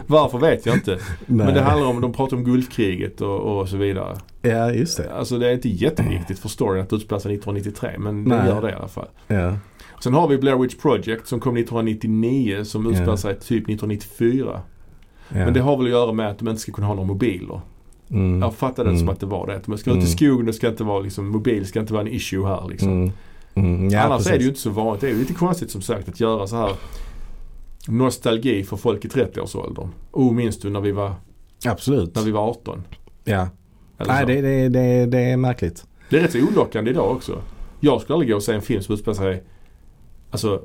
Varför vet jag inte. Nej. Men det handlar om, de pratar om Gulfkriget och, och så vidare. Ja, just det. Alltså det är inte jätteviktigt för storyn att det utspelar sig 1993 men det Nej. gör det i alla fall. Ja. Sen har vi Blair Witch Project som kom 1999 som utspelar Ja. sig typ 1994. Ja. Men det har väl att göra med att de inte ska kunna ha några mobiler. Mm. Jag fattade det Mm. som att det var det. Man ska ut i Mm. skogen, det ska inte vara liksom, mobil ska inte vara en issue här liksom. Mm. Mm. Ja, Annars precis. är det ju inte så vanligt. Det är ju lite konstigt som sagt att göra så här nostalgi för folk i 30-årsåldern. Oh, minns du när vi var, Absolut. när vi var 18? Ja. Eller Nej, det, det, det, det är märkligt. Det är rätt så olockande idag också. Jag skulle aldrig gå och se en film som utspelar sig, alltså,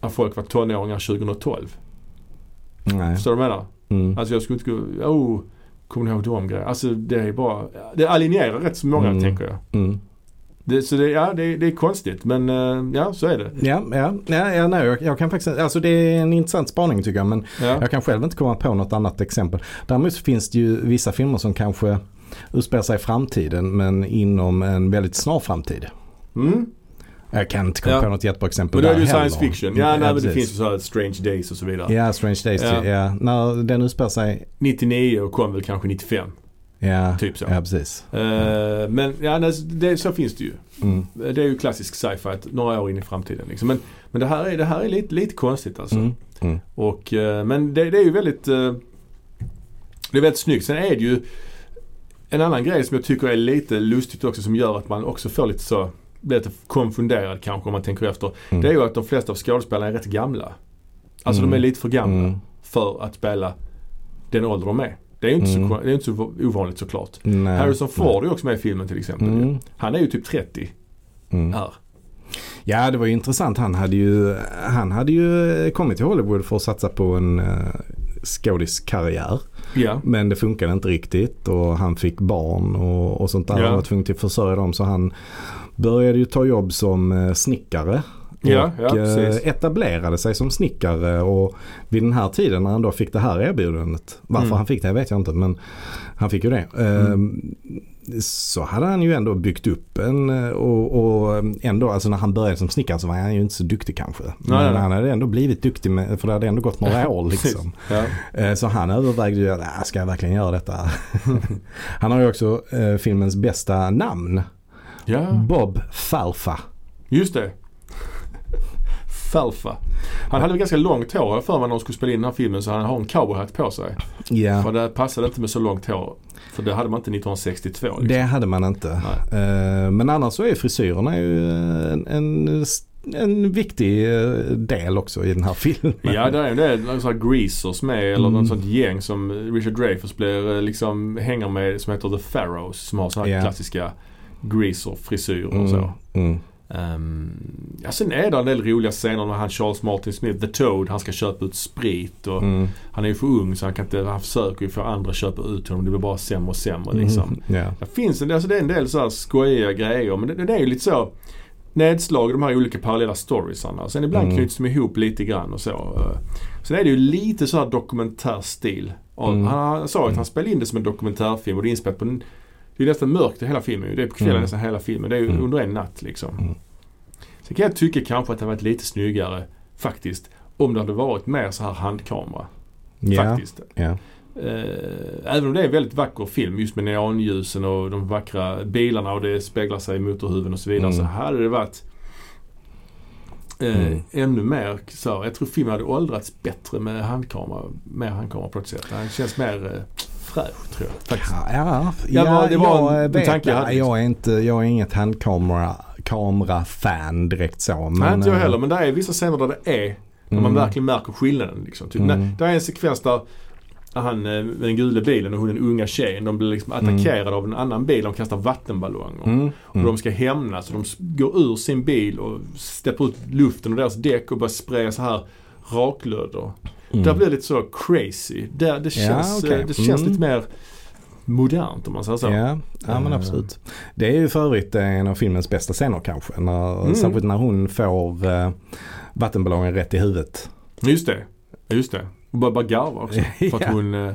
när folk var tonåringar 2012. Nej. Förstår du vad jag menar? Mm. Alltså jag skulle inte gå, oh, kommer ni ihåg de grejerna? Alltså det är bara, det alienerar rätt så många Mm. tänker jag. Mm. Det, så det, ja, det, det är konstigt men eh, ja, så är det. Ja, ja, ja, ja nej, jag, jag kan faktiskt, alltså det är en intressant spaning tycker jag men Ja. jag kan själv inte komma på något annat exempel. Däremot finns det ju vissa filmer som kanske utspelar sig i framtiden men inom en väldigt snar framtid. Mm. Jag kan inte komma Ja. på något jättebra exempel Men då är det ju science fiction. Ja, nej, men det finns ju så här Strange Days och så vidare. Ja, Strange Days. Ja. Ja. När den utspelar sig. 99 och kom väl kanske 95. Ja, Typ så. ja precis. Eh, men ja, det, så finns det ju. Mm. Det är ju klassisk sci-fi att några år in i framtiden. Liksom. Men, men det här är, det här är lite, lite konstigt alltså. Mm. Mm. Och, eh, men det, det är ju väldigt eh, Det är väldigt snyggt. Sen är det ju en annan grej som jag tycker är lite lustigt också som gör att man också får lite så blir lite konfunderad kanske om man tänker efter. Mm. Det är ju att de flesta av skådespelarna är rätt gamla. Alltså Mm. de är lite för gamla Mm. för att spela den ålder de är. Det är ju inte, Mm. så, det är inte så ovanligt såklart. Nej. Harrison Ford är ju också med i filmen till exempel. Mm. Han är ju typ 30 Mm. här. Ja, det var ju intressant. Han hade ju, han hade ju kommit till Hollywood för att satsa på en uh, skådiskarriär. Ja. Men det funkade inte riktigt och han fick barn och, och sånt där. Ja. Han var tvungen till att försörja dem så han började ju ta jobb som eh, snickare. Ja, och ja, eh, etablerade sig som snickare och vid den här tiden när han då fick det här erbjudandet. Varför Mm. han fick det vet jag inte men han fick ju det. Mm. Eh, Så hade han ju ändå byggt upp en eh, och, och ändå, alltså när han började som snickare så var han ju inte så duktig kanske. Men nej, nej. han hade ändå blivit duktig med, för det hade ändå gått några år liksom. Ja. Eh, Så han övervägde ju att, "Ah, ska jag verkligen göra detta? han har ju också filmens bästa namn. ja, Bob Falfa. just det. Falfa. Han hade väl ganska långt hår jag för mig när de skulle spela in den här filmen så han har en cowboyhatt på sig. Ja, För det passade inte med så långt hår. För det hade man inte 1962. Liksom. det hade man inte. Eh, Men annars så är frisyrerna ju en, en, en viktig eh, del också i den här filmen. Ja det är det. är någon sån här greasers med eller Mm. något sånt gäng som Richard Dreyfuss blir eh, liksom hänger med som heter The Pharaohs som har såna här Ja. klassiska greaser-frisyrer och Mm, så. mm. Um, ja, sen är det en del roliga scener när han Charles Martin Smith, The Toad, han ska köpa ut sprit och Mm. han är ju för ung så han kan inte, han försöker ju få andra att köpa ut honom. Det blir bara sämre och sämre liksom. Mm. Ja. Det finns en, alltså det är en del så här skojiga grejer men det, det är ju lite så nedslag i de här olika parallella storiesarna. Sen ibland Mm. knyts de ihop lite grann och så. Eh, Sen är det ju lite så här dokumentärstil. Mm. Han, sa att Mm. han spelade in det som en dokumentärfilm och det är inspelat på Det är nästan mörkt i hela filmen. Det är på kvällen Mm. nästan hela filmen. Det är Mm. under en natt liksom. Mm. Sen kan jag tycka kanske att det hade varit lite snyggare faktiskt. Om det hade varit mer så här handkamera. Ja. Faktiskt. Eh, även om det är en väldigt vacker film just med neonljusen och de vackra bilarna och det speglar sig i motorhuven och så vidare. Mm. Så hade det varit eh, Mm. ännu mer så. Jag tror filmen hade åldrats bättre med handkamera. Mer handkamera på ett sätt. Den känns mer eh, fräsch tror jag faktiskt. Ja, ja, Ja, ja, det var jag en vet tanke jag hade, liksom. Jag är, inte, jag är inget handkamera kamera-fan direkt så. Men, Nej inte jag eh, heller men det är vissa scener där det är. När man mm. verkligen märker skillnaden. Liksom. Typ, Mm. när, det är en sekvens där han eh, med den gula bilen och hon den unga tjejen. De blir liksom Mm. attackerade av en annan bil. De kastar vattenballonger. Mm. Och de ska hämnas. De går ur sin bil och släpper ut luften och deras däck och börjar spraya så här raklödder. Mm. Där blir det lite så crazy. Där, det Ja, känns, okej. eh, det känns Mm. lite mer modernt om man säger så. Ja, ja men Eh. absolut. Det är ju för övrigt en av filmens bästa scener kanske. När, Mm. Särskilt när hon får uh, vattenballongen rätt i huvudet. Just det. Just det. Och bara, bara garva också. För att Ja. hon... eh,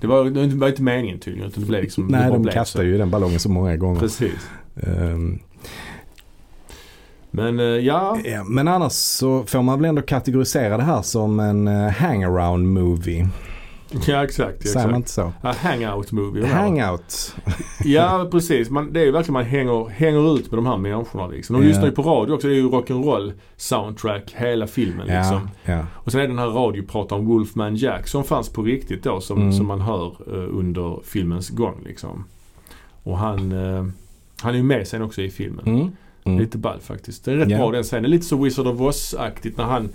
Det var, det var inte meningen tydligen utan det blev liksom... det Nej, bara de kastar ju den ballongen så många gånger. Precis. Ehm, Men eh, ja. men annars så får man väl ändå kategorisera det här som en uh, hangaround movie. Ja exakt. Säger man inte så? Ja, hangout movie. Hangout. Ja precis. Man, det är ju verkligen man hänger, hänger ut med de här människorna liksom. De Ja. lyssnar ju på radio också. Det är ju rock'n'roll soundtrack hela filmen liksom. ja. Och sen är det den här radiopratan om Wolfman Jack som fanns på riktigt då som, Mm. som man hör eh, under filmens gång liksom. Och han, eh, han är ju med sen också i filmen. Mm. Mm. Lite ball faktiskt. Det är rätt Ja. bra den scenen. Lite så Wizard of Oz-aktigt när han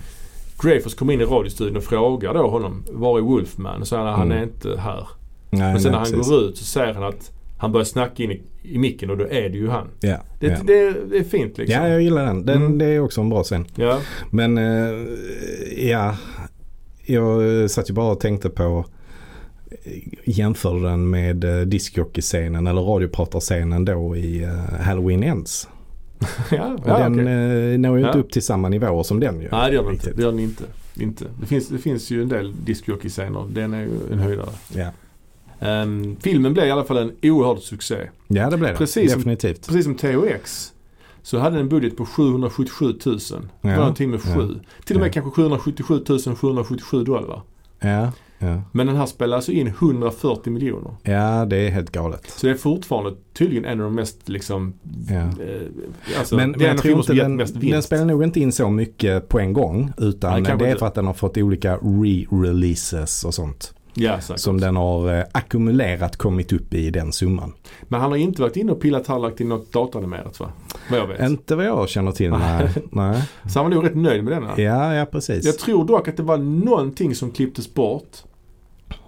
Dreyfus kommer in i radiostudion och frågar då honom var är Wolfman? Och så säger han han Mm. är inte här. Nej, Men sen nej, när han precis. går ut så säger han att han börjar snacka in i, i micken och då är det ju han. Ja, Det, ja. det, det är fint liksom. ja, jag gillar den. den Mm. Det är också en bra scen. Ja. Men eh, ja, jag eh, satt ju bara och tänkte på eh, jämförde den med uh, discjockeyscenen eller radiopratarscenen då i eh, Halloween Ends. ja, den okej. eh, når ju inte Ja. upp till samma nivåer som den ju. Nej det gör den inte. Det gör den inte. inte. Det, finns, det finns ju en del discjockey-scener. Den är ju en höjdare. Ja. Ehm, filmen blev i alla fall en oerhörd succé. ja, det blev det. Precis som- Definitivt. Precis som THX så hade den en budget på 777 000. Det var Ja. någonting med Ja. 7. Till och med Ja. kanske 777 777 dollar. Ja, ja. Men den här spelar alltså in 140 miljoner. ja, det är helt galet. Så det är fortfarande tydligen en av de mest liksom... Ja. Eh, alltså, men det men är en jag tror inte den, mest den vinst. spelar nog inte in så mycket på en gång. Utan Nej, det är inte. för att den har fått olika re-releases och sånt. Ja. Som den har eh, ackumulerat kommit upp i den summan. Men han har inte varit inne och pillat här lagt in något datoranimerat va? Vad jag vet. Inte vad jag känner till. Nej. nej. Så han var nog rätt nöjd med denna. Ja, ja precis. Jag tror dock att det var någonting som klipptes bort.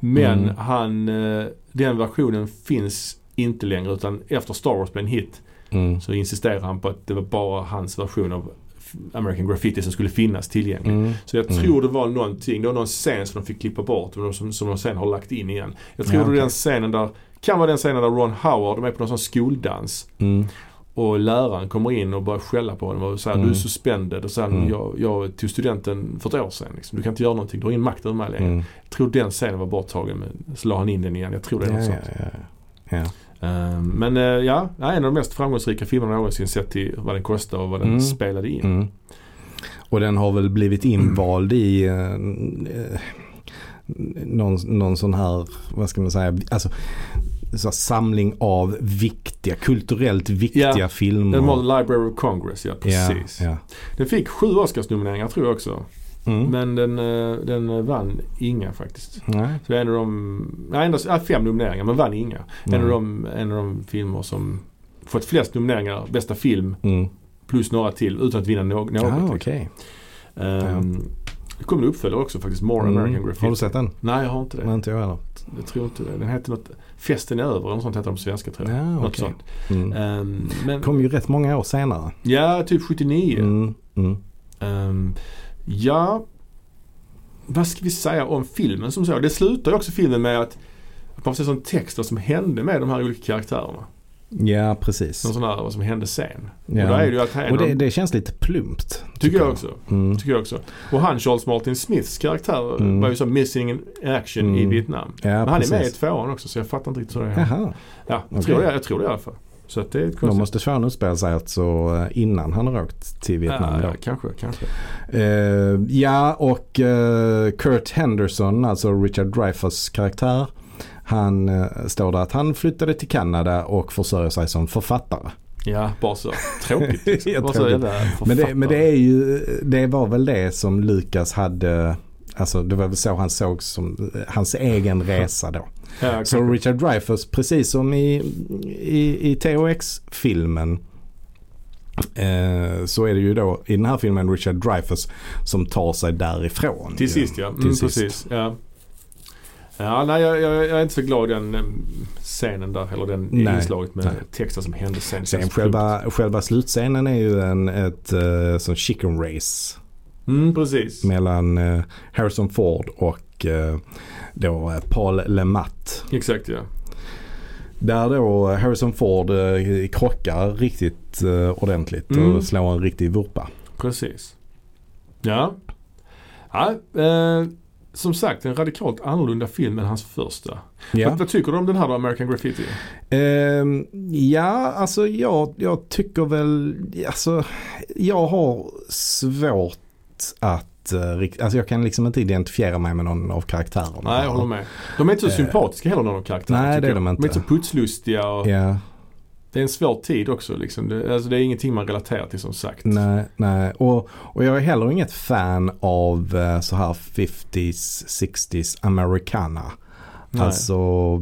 Men Mm. han, eh, den versionen finns inte längre utan efter Star Wars blev en hit Mm. så insisterar han på att det var bara hans version av American Graffiti som skulle finnas tillgänglig. Mm. Så jag Mm. tror det var någonting, det var någon scen som de fick klippa bort och som, som de sen har lagt in igen. Jag tror Ja, det är okej. den scenen där, kan vara den scenen där Ron Howard är med på någon sån skoldans Mm. Och läraren kommer in och börjar skälla på honom och säger Mm. du är suspended och sen Mm. jag, jag tog studenten för ett år sedan. Liksom. Du kan inte göra någonting, du har ingen makt över mig längre. Mm. Jag tror den scenen var borttagen men så la han in den igen. Jag tror det är Ja, något ja, sånt. ja, ja. Ehm, men eh, ja, en av de mest framgångsrika filmerna någonsin sett till vad den kostade och vad den Mm. spelade in. Mm. Och den har väl blivit invald i eh, någon, någon sån här, vad ska man säga, alltså så samling av viktiga, kulturellt viktiga Ja, filmer. Den var Library of Congress, ja precis. Ja, ja. Den fick sju Oscarsnomineringar tror jag också. Mm. Men den, eh, den vann inga faktiskt. Nej. Så en av de, nej endast ja, fem nomineringar men vann inga. En, Mm. av de, en av de filmer som fått flest nomineringar, bästa film Mm. plus några till utan att vinna något. något Ja, liksom. okej. Ehm, Det kommer en uppföljare också faktiskt, More Mm. American Graffiti. Har du sett den? Nej jag har inte det. Nej, inte jag heller. Jag tror inte det. Den heter något, Festen är över eller något sånt heter den på svenska tror jag. Ja, sånt. Mm. Ehm, men, Kom ju rätt många år senare. ja, typ 79. Mm. Ehm, ja, vad ska vi säga om filmen som så? Det slutar ju också filmen med att att man får se sån text vad som hände med de här olika karaktärerna. Ja, precis. Någon sån här vad som hände sen. Ja. Och är det ju att Och det, det känns lite plumpt. tycker jag också. Mm. Tycker jag också. Och han Charles Martin Smiths karaktär Mm. var ju så missing in action i Mm. Vietnam. Ja, Men han är med i precis. tvåan också så jag fattar inte riktigt hur det är. Jaha, Ja, jag, Okej. tror det, jag tror det i alla fall. Så att det är ett då konstigt. måste tvåan utspela sig alltså eh, innan han har åkt till Vietnam ja, ja, kanske, kanske. Eh, ja, och eh, Kurt Henderson, alltså Richard Dreyfuss karaktär. Han uh, står där att han flyttade till Kanada och försörjer sig som författare. Ja, bara så. Tråkigt. Liksom. Ja, tråkigt. Men det, men det är ju, det var väl det som Lukas hade, alltså det var väl så han såg som eh, hans egen resa då. ja, Så. Richard Dreyfuss, precis som i, i, i THX-filmen eh, så är det ju då i den här filmen Richard Dreyfuss som tar sig därifrån. Till sist ja. Mm, Till sist. Precis. Ja. Ja, nej jag, jag, jag är inte så glad i den em, scenen där, eller den Nej, inslaget med nej. texten som hände sen. Sen själva, själva slutscenen är ju en, ett uh, sån chicken race. Mm, precis. mellan eh, Harrison Ford och eh, då eh, Paul LeMat. Exakt ja. Där då Harrison Ford eh, krockar riktigt eh, ordentligt Mm. och slår en riktig vurpa. Precis. Ja. ja eh, som sagt en radikalt annorlunda film än hans första. Ja. Vad, vad tycker du om den här då, American Graffiti? Ehm, ja, alltså jag, jag tycker väl, alltså jag har svårt att rikt- alltså jag kan liksom inte identifiera mig med någon av karaktärerna. Nej, jag håller med. De är inte så Eh, sympatiska heller någon av karaktärerna. nej, det är de inte. De är inte så putslustiga och Ja, det är en svår tid också liksom. Det, alltså det är ingenting man relaterar till som sagt. nej, nej. Och, och jag är heller inget fan av eh, så här 50s, 60s americana. Nej. Alltså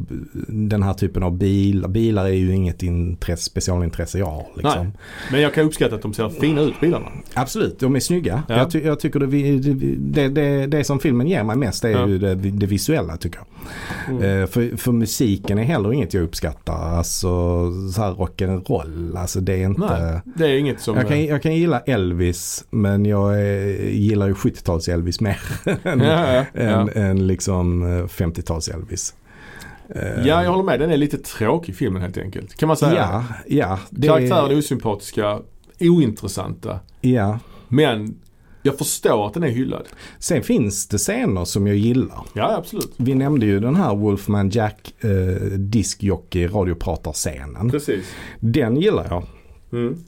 den här typen av bil, bilar är ju inget intresse, specialintresse jag har. Liksom. Nej. Men jag kan uppskatta att de ser fina ut bilarna. Absolut, de är snygga. Ja. Jag, ty- jag tycker det, det, det, det som filmen ger mig mest är Ja. ju det, det visuella tycker jag. Mm. Eh, för, för musiken är heller inget jag uppskattar. Alltså så här rock'n'roll. Alltså det är inte... Nej, det är inget som... Jag kan, jag kan gilla Elvis men jag är, gillar ju 70-tals Elvis mer än, ja, än, än liksom eh, 50-tals Elvis. Eh, ja, jag håller med. Den är lite tråkig filmen helt enkelt. Kan man säga. Ja, ja. det- Karaktärerna är osympatiska, ointressanta. Ja. Men jag förstår att den är hyllad. Sen finns det scener som jag gillar. Ja, absolut. Vi nämnde ju den här Wolfman Jack eh, diskjockey radiopratarscenen. Precis. Den gillar jag. Mm.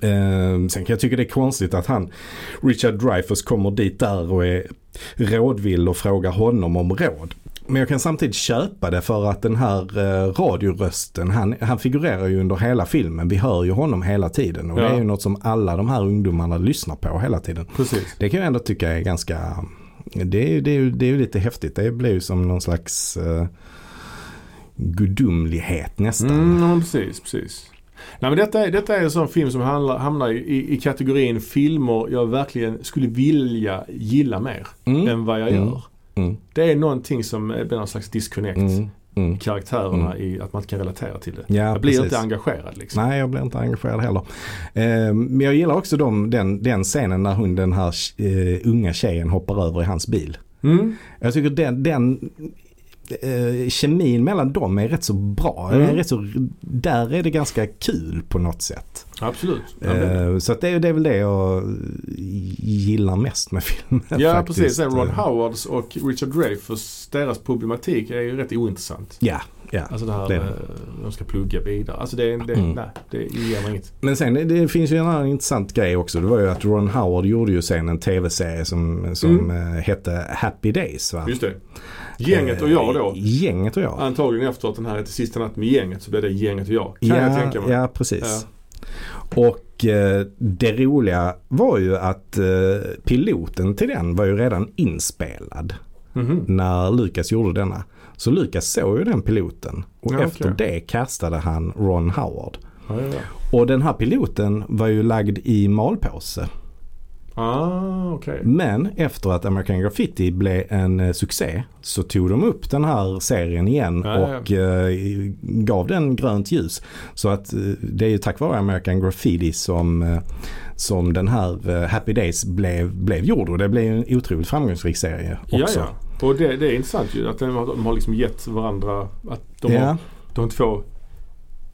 Eh, sen kan jag tycka det är konstigt att han, Richard Dreyfuss kommer dit där och är rådvill och frågar honom om råd. Men jag kan samtidigt köpa det för att den här eh, radiorösten, han, han figurerar ju under hela filmen. Vi hör ju honom hela tiden och Ja. det är ju något som alla de här ungdomarna lyssnar på hela tiden. Precis. Det kan jag ändå tycka är ganska, det är, ju- det är, det är lite häftigt. Det blir ju som någon slags eh, gudomlighet nästan. Mm, precis, precis. Nej, men detta, är, detta är en sån film som handlar, hamnar i, i, i kategorin filmer jag verkligen skulle vilja gilla mer Mm. än vad jag Mm. gör. Mm. Det är någonting som är någon slags disconnect. Mm. Mm. Karaktärerna i att man inte kan relatera till det. Ja, jag blir precis. inte engagerad liksom. Nej, jag blir inte engagerad heller. Eh, men jag gillar också de, den, den scenen när hon, den här eh, unga tjejen hoppar över i hans bil. Mm. Jag tycker den, den eh, kemin mellan dem är rätt så bra. Mm. Är rätt så, där är det ganska kul på något sätt. Absolut. Eh, så det, är- det är väl det jag gillar mest med filmen. Ja faktiskt. precis. Ron Howards och Richard Dreyfuss, deras problematik är ju rätt ointressant. Ja, ja. Alltså det här Det eh, de ska plugga vidare. Alltså det, det, Mm. nej, det ger mig inget. Men sen det, det finns ju en annan intressant grej också. Det var ju att Ron Howard gjorde ju sen en tv-serie som, som Mm. eh, hette Happy Days. Va? Just det. Gänget och jag då. Gänget och jag. Antagligen efter att den här hette Sista natt med gänget så blev det Gänget och jag. Kan jag ja, tänka mig. ja, precis. Och eh, det roliga var ju att eh, piloten till den var ju redan inspelad Mhm. när Lucas gjorde denna. Så Lucas såg ju den piloten och Ja, efter okej. det castade han Ron Howard. Ja, ja, ja. Och den här piloten var ju lagd i malpåse. Ah, okej. Men efter att American Graffiti blev en eh, succé så tog de upp den här serien igen Ja, ja, ja. och eh, gav den grönt ljus. Så att eh, det är ju tack vare American Graffiti som, som den här Happy Days blev, blev gjord och det blev en otroligt framgångsrik serie Ja, också. ja. Och det, det är intressant ju att de har, de har liksom gett varandra, att de Ja. har de två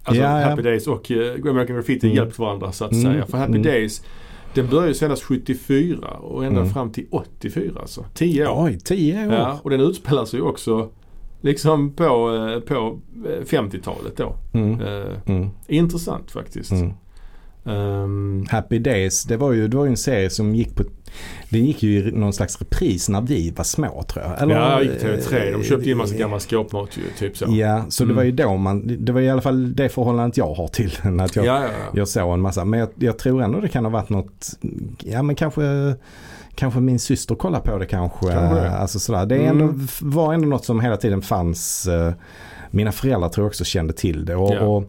Alltså Ja, ja. Happy Days och American Graffiti Mm. hjälpt varandra så att Mm, säga. För Happy mm. Days den började ju senast 74 och ända Mm. fram till 84 alltså. 10 år. Oj, tio år. Ja, och den utspelar sig ju också liksom på, eh, på eh, 50-talet då. Mm. Eh, Mm. intressant faktiskt. Mm. Ehm, Happy Days, det var ju, det var ju en serie som gick på den gick ju i någon slags repris när vi var små tror jag. Eller, ja, gick TV3. De köpte in massa eh, gammal skåpmat ju, typ så. Ja, så det Mm. var ju då man, det var i alla fall det förhållandet jag har till den. Att jag, ja, ja, ja. jag såg en massa, men jag, jag tror ändå det kan ha varit något, ja men kanske Kanske min syster kollar på det kanske. Kanske det. Alltså sådär. Det är Mm. ändå, var ändå något som hela tiden fanns. eh, Mina föräldrar tror jag också kände till det. Och, Ja. och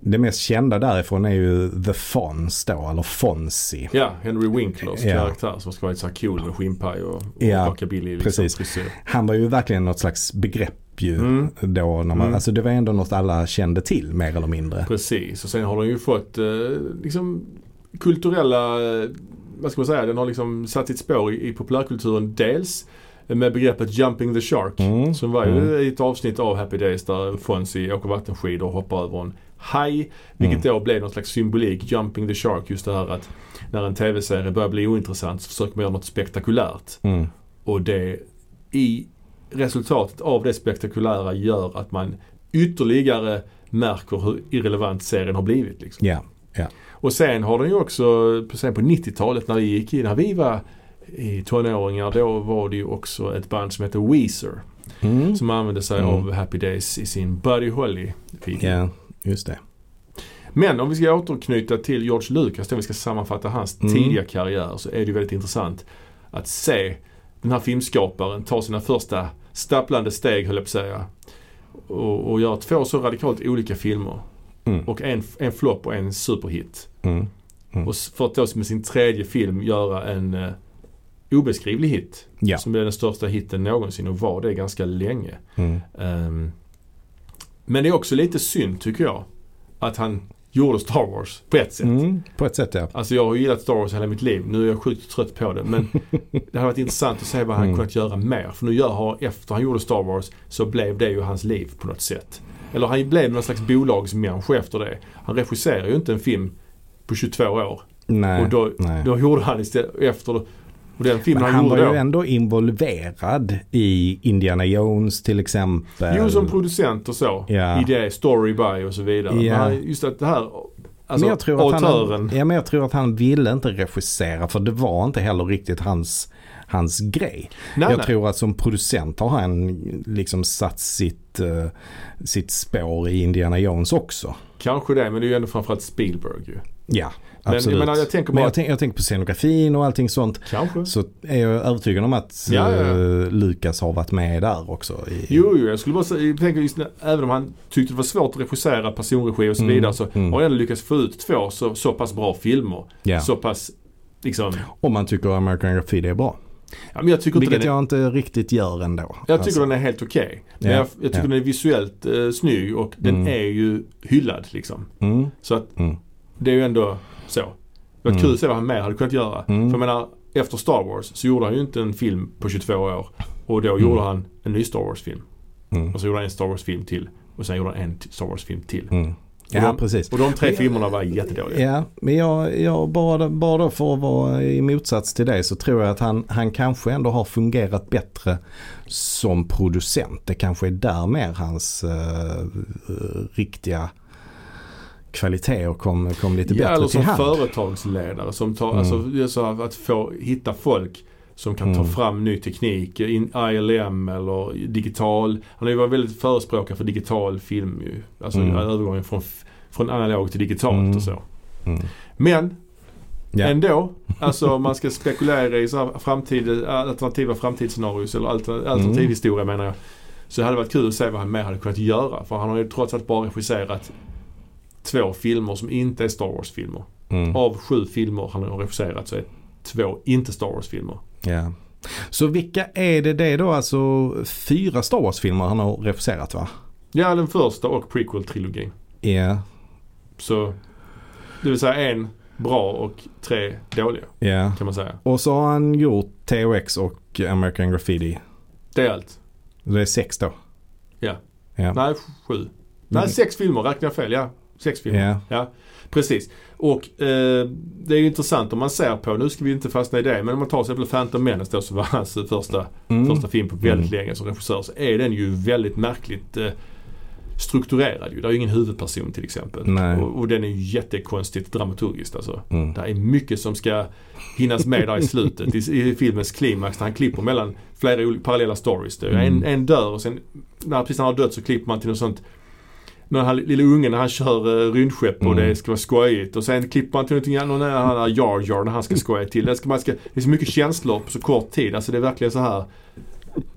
det mest kända därifrån är ju The Fonz då, eller Fonzie. Ja, Henry Winklers Ja. karaktär som ska vara lite så här cool med skinnpaj och, och Ja, rockabilly liksom, precis. frisyr. Han var ju verkligen något slags begrepp ju Mm. då. När man, Mm. Alltså det var ändå något alla kände till mer eller mindre. Precis, och sen har den ju fått eh, liksom kulturella, vad ska man säga, den har liksom satt sitt spår i, i populärkulturen. Dels med begreppet Jumping the Shark. Mm. Som var ju Mm. ett avsnitt av Happy Days där Fonzie åker vattenskidor och hoppar över en haj. Vilket Mm. då blev någon slags symbolik, Jumping the Shark. Just det här att när en tv-serie börjar bli ointressant så försöker man göra något spektakulärt. Mm. Och det i resultatet av det spektakulära gör att man ytterligare märker hur irrelevant serien har blivit. Liksom. Ja. Och sen har den ju också, sen på 90-talet när vi gick in, när vi var i tonåringar då var det ju också ett band som heter Weezer. Mm. Som använde sig Mm. av Happy Days i sin Buddy Holly-video. Ja, just det. Men om vi ska återknyta till George Lucas, då vi ska sammanfatta hans Mm. tidiga karriär, så är det ju väldigt intressant att se den här filmskaparen ta sina första stapplande steg, höll jag på att säga. Och, och göra två så radikalt olika filmer. Mm. Och en, en flopp och en superhit. Mm. Mm. Och för att då med sin tredje film göra en uh, obeskrivlig hit. Ja. Som blev den största hitten någonsin och var det ganska länge. Mm. Men det är också lite synd tycker jag. Att han gjorde Star Wars på ett sätt. Mm. På ett sätt ja. Alltså jag har ju gillat Star Wars hela mitt liv. Nu är jag sjukt trött på det. Men det hade varit intressant att se vad han Mm. kunnat göra mer. För nu gör han, efter han gjorde Star Wars så blev det ju hans liv på något sätt. Eller han blev någon slags bolagsmänniska efter det. Han regisserar ju inte en film på 22 år. Nej. och då, nej. då gjorde han istället efter och den filmen Men han, han var gjorde ju då. ändå involverad i Indiana Jones till exempel. Jo, som producent och så. Ja. I det, story by och så vidare. Ja. Men just att det här, alltså men jag tror att autören. han, ja, men jag tror att han ville inte regissera för det var inte heller riktigt hans, hans grej. nej, jag nej. tror att som producent har han liksom satt sitt, eh, sitt spår i Indiana Jones också. Kanske det, men det är ju ändå framförallt Spielberg ju. Ja, Men absolut. jag menar, jag tänker Men bara, jag, tänk, jag tänker på scenografin och allting sånt. kanske. Så är jag övertygad om att Ja, ja, eh, Lukas har varit med där också. I, Jo, jo, jag skulle bara säga, jag tänker just även om han tyckte det var svårt att regissera personregi och så Mm, vidare så mm. har han ändå lyckats få ut två så, så pass bra filmer. ja. Så pass, liksom, Om man tycker American Graffiti är bra. ja men jag tycker inte Vilket är, jag inte riktigt gör ändå. jag tycker Alltså, den är helt okej. Men Ja, jag, jag tycker ja. den är visuellt eh, snygg och den Mm. är ju hyllad liksom. mm, Så att Mm. det är ju ändå så. Det var Mm. kul att se vad han mer hade kunnat göra. Mm. För jag menar, efter Star Wars så gjorde han ju inte en film på 22 år. Och då Mm. gjorde han en ny Star Wars-film. mm, Och så gjorde han en Star Wars-film till. Och sen gjorde han en Star Wars-film till. mm. Ja, de- precis. Och de tre filmerna var jättedåliga. Ja, men jag, jag bara, bara då för att vara i motsats till dig så tror jag att han, han kanske ändå har fungerat bättre som producent. Det kanske är där mer hans eh, riktiga kvaliteter kom, kom lite Ja, bättre eller till som hand. företagsledare. Som tar, Mm. alltså, att få hitta folk som kan ta Mm. fram ny teknik. In, ILM eller digital. Han har ju varit väldigt förespråkare för digital film ju. Alltså Mm. övergången från, från analog till digitalt Mm. och så. Mm. Men Ja. ändå, alltså om man ska spekulera i så här framtid, alternativa framtidsscenarios eller alter, alternativ Mm. historia menar jag. Så hade det varit kul att se vad han mer hade kunnat göra. För han har ju trots allt bara regisserat två filmer som inte är Star Wars-filmer. Mm. Av sju filmer han har regisserat så är två inte Star Wars-filmer. Ja. Så vilka är det det då? Alltså fyra Star Wars-filmer han har regisserat va? Ja, den första och prequel-trilogin. Ja. Så det vill säga en bra och tre dåliga Ja. kan man säga. Och så har han gjort THX och American Graffiti. Det är allt. Det är sex då. Ja. Ja. Nej, sju. Nej, sex filmer. Räknar jag fel? Ja. Sex filmer. Ja. Precis. Och eh, det är ju intressant om man ser på, nu ska vi inte fastna i det, men om man tar till exempel Phantom Menace då som var hans första, Mm. första film på väldigt Mm. länge som regissör så är den ju väldigt märkligt eh, strukturerad ju. Det är ju ingen huvudperson till exempel. Och, och den är ju jättekonstigt dramaturgiskt alltså. Mm. Det är mycket som ska hinnas med där i slutet. I, i filmens klimax där han klipper mellan flera parallella stories. Det är Mm. en, en dör och sen när precis när han har dött så klipper man till något sånt när han lilla ungen när han kör uh, rymdskepp och Mm. det ska vara skojigt. Och sen klipper man till någonting annat när han har Jar Jar när han ska skoja till. Det, ska, man ska, det är så mycket känslor på så kort tid. Alltså det är verkligen så här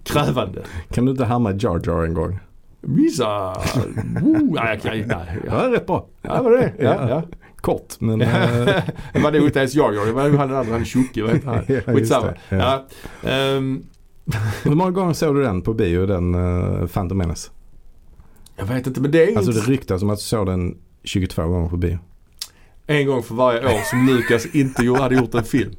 krävande. Kan du inte hamna Jar Jar en gång? Visa! Oh, nej, nej, nej, Ja, rätt bra. Ja, var det ja, ja. Kort men... eh, Det var nog inte ens Jar Jar. Det var han den andra, han Tjocke. Vad han? ja, Skitsamma. det. Ja. Ja. ehm, Hur många gånger såg du den på bio, den uh, Phantom Menace? Jag vet inte men det är Alltså inte det ryktas om att du såg den 22 gånger på bio. en gång för varje år som Lukas inte hade gjort en film.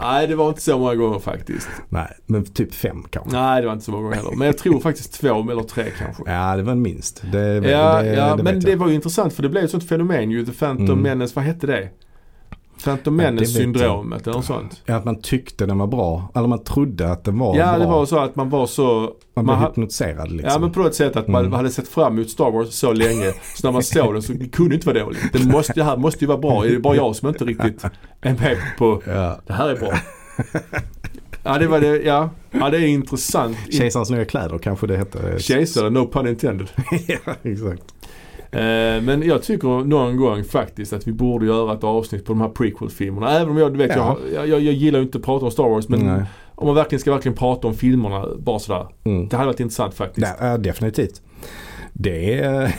Nej, det var inte så många gånger faktiskt. Nej, men typ fem kanske. Nej, det var inte så många gånger heller. Men jag tror faktiskt två eller tre kanske. Ja, det var minst. Det, Ja, det, ja det men det var ju intressant för det blev ett sånt fenomen ju. The Phantom Mm. Menace, vad hette det? Phantom Ja, det Menace vet jag syndromet eller något sånt. Ja, att man tyckte den var bra. Eller man trodde att den var Ja, bra. det var så att man var så... man man blev hypnotiserad liksom. Ja men på något sätt att man Mm. hade sett fram emot Star Wars så länge. Så när man såg den så det kunde inte vara dåligt. Det, måste, det här måste ju vara bra. Är det bara jag som inte riktigt är med på Ja. det här är bra? Ja det var det, ja. Ja det är intressant. Kejsarens nya kläder kanske det hette. Kejsare, no pun intended. ja, exakt. Eh, men jag tycker någon gång faktiskt att vi borde göra ett avsnitt på de här prequel-filmerna. Även om jag, du vet, Ja. jag, jag, jag gillar ju inte att prata om Star Wars men Nej. om man verkligen ska verkligen prata om filmerna bara sådär. Mm. Det hade varit intressant faktiskt. Ja, definitivt. Det, är,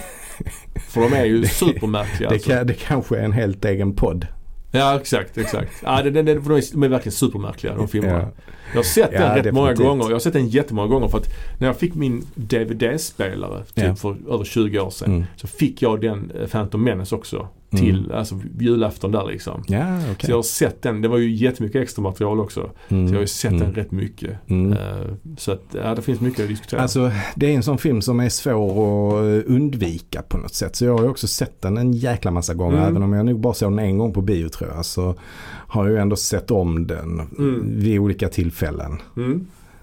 För de är ju Det- supermärkliga det, alltså. kan, det kanske är en helt egen podd. Ja exakt, exakt. Ja, det, det, det, de, är, de är verkligen supermärkliga de filmerna. Ja. Jag har sett Ja, den rätt många gånger. Jag har sett den jättemånga gånger för att när jag fick min DVD-spelare typ Ja. för över 20 år sedan Mm. så fick jag den eh, Phantom Menace också till alltså, julafton där liksom. Ja, Så okej. jag har sett den. Det var ju jättemycket extra material också. Mm. Så jag har ju sett Mm. den rätt mycket. Mm. Eh, så att ja, det finns mycket att diskutera. Alltså det är en sån film som är svår att undvika på något sätt. Så jag har ju också sett den en jäkla massa gånger. Mm. Även om jag nog bara såg den en gång på bio tror jag. Så har jag ju ändå sett om den Mm. vid olika tillfällen.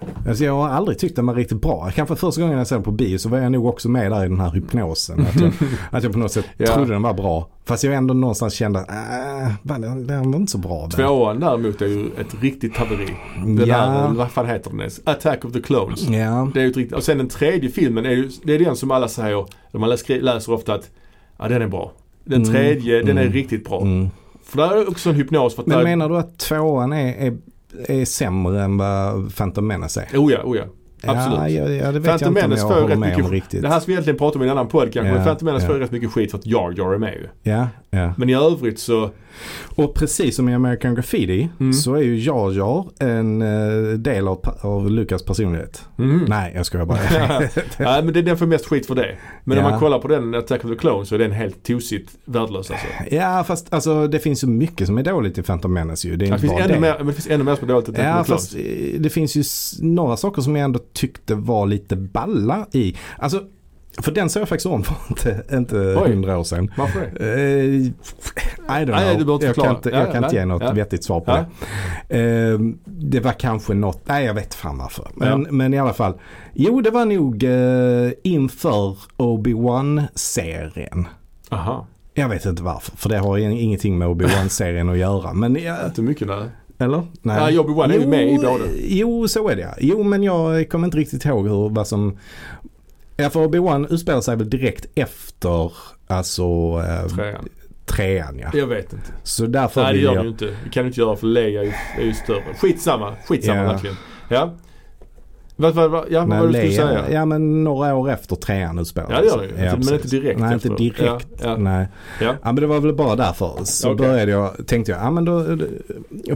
Mm. Alltså jag har aldrig tyckt den var riktigt bra. Kanske första gången jag såg den på bio så var jag nog också med där i den här hypnosen. Att jag, att jag på något sätt Ja. trodde den var bra. Fast jag ändå någonstans kände att äh, den, den var inte så bra. Den. Tvåan däremot är ju ett riktigt haveri. Den Ja. där, vad fan heter den ens? Attack of the Clones. Ja. Det är ju ett riktigt, och sen den tredje filmen är ju, det är den som alla säger, man läser, ofta att ja den är bra. Den Mm. tredje, den är Mm. riktigt bra. Mm. För där är också en hypnos för Men där, menar du att tvåan är, är, är sämre än vad Phantom Menace är? Oh ja, oh ja. Absolut. Ja, ja, ja det vet Phantom jag inte om jag håller med mycket- om riktigt. Det här som vi egentligen pratar om i en annan podd kanske, Ja, men Phantom Menace ja. får rätt mycket skit för att Jar Jar är med ju. Ja, ja. Men i övrigt så, Och precis som i American Graffiti Mm. så är ju Jar Jar en eh, del av, av Lukas personlighet. mhm. Nej, jag skojar bara. Nej men det är den får mest skit för det. Men om Ja. man kollar på den Attack of the Clones så är den helt tosigt värdelös alltså. ja, fast alltså det finns ju mycket som är dåligt i Phantom Menace ju. Det är Det inte finns, bara ännu det. mer, men det finns ännu mer som är dåligt i Attack Ja of the Clones. fast eh, det finns ju några saker som jag ändå tyckte var lite balla i. Alltså, för den såg jag faktiskt om för inte, inte Oj. hundra år sedan. Varför det? Eh, I don't know. Nej, du inte jag förklara. kan inte, Ja, jag kan inte nej. ge något Ja. vettigt svar på Ja. det. Eh, det var kanske något, nej jag vet fan varför. Men, Ja. men i alla fall. Jo det var nog eh, inför Obi-Wan-serien. Aha. Jag vet inte varför, för det har in- ingenting med Obi-Wan-serien att göra. Men jag, Inte mycket där. eller? Nej. Ja, Obi-Wan är ju med i båda. Jo, så är det ja. Jo, men jag kommer inte riktigt ihåg hur, vad som... Ja, för Obi-Wan utspelar sig väl direkt efter, alltså, eh, Trean. trean ja. Jag vet inte. Så därför Nej det gör jag... ju inte. Det kan du inte göra för Leia är ju, är ju större. Skitsamma. Skitsamma Ja. verkligen. Ja. Vad, vad, vad, ja, vad Men var det du skulle Leia- säga? Ja men några år efter trean utspelar Ja, det gör sig. det ju. Men precis. inte direkt Nej efter. inte direkt. Ja, ja. Nej. Ja. Ja men det var väl bara därför. Så Okej. började jag, tänkte jag, ja men då,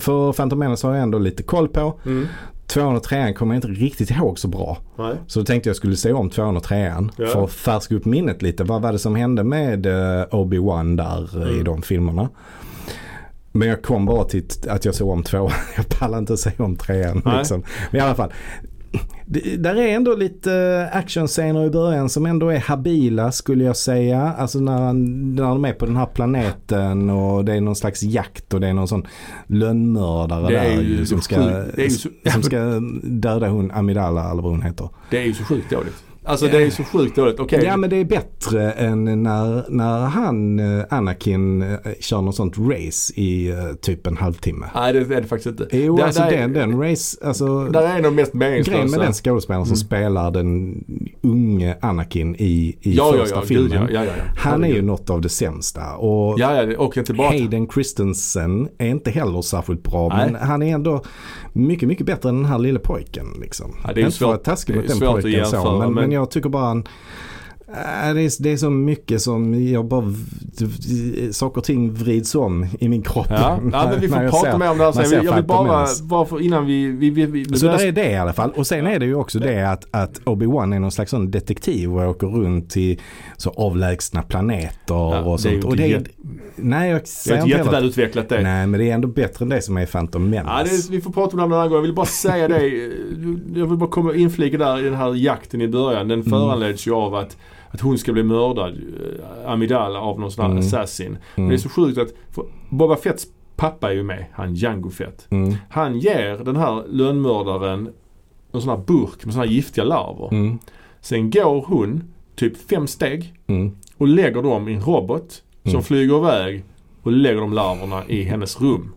för Phantom Menace har jag ändå lite koll på. Mm. Tvåan och trean kommer jag inte riktigt ihåg så bra. Nej. Så då tänkte jag skulle se om tvåan och trean. Ja. För att färska upp minnet lite. Vad var det som hände med eh, Obi-Wan där eh, i Mm. de filmerna? Men jag kom bara till att jag såg om tvåan. Jag pallar inte se om trean. Liksom. Men i alla fall. Det, där är ändå lite actionscener i början som ändå är habila skulle jag säga. Alltså när, när de är på den här planeten och det är någon slags jakt och det är någon sån lönnmördare där ju som ska, så- som ska döda hon Amidala eller vad hon heter. Det är ju så sjukt dåligt. Alltså det är så sjukt dåligt. Okej. Ja men det är bättre än när, när han, eh, Anakin, eh, kör något sånt race i eh, typ en halvtimme. Nej det är det faktiskt inte. Jo Där- alltså där är- den, den race, alltså Där är de mest grejen meningslösa. med den skådespelaren som Mm. spelar den unge Anakin i, i ja, första ja, gud, filmen. ja, ja, ja. Han är ju något av det sämsta. Och Ja, ja, och inte bara... Hayden Christensen är inte heller särskilt bra. Nej. Men han är ändå mycket, mycket bättre än den här lille pojken. Liksom. Det är inte för att svårt- taskig det mot den svårt pojken så. Men, men jag tycker bara han det, är, det är så mycket som jag bara, saker och ting vrids om i min kropp. Ja, ja men vi när får jag prata mer om det här när sen. ser Jag vill bara, varför innan vi... vi, vi, vi Så där är det i alla fall. Och sen är det ju också det att, att Obi-Wan är någon slags sån detektiv och åker runt till så avlägsna planeter Ja, och sånt. Och det är, nej jag det är säger inte jätteväl utvecklat det. Nej men det är ändå bättre än det som är Phantom Ja, Menace. det är, vi får prata om det en annan gång. Jag vill bara säga det. Jag vill bara komma inflika där i den här jakten i början. Den Mm. föranleds ju av att, att hon ska bli mördad, eh, Amidala, av någon sån här Mm. assassin. Mm. Det är så sjukt att Boba Fetts pappa är ju med, han Jango Fett. Mm. Han ger den här lönnmördaren en sån här burk med såna här giftiga larver. Mm. Sen går hon typ fem steg och lägger dem i en robot som flyger iväg och lägger de larverna i hennes rum.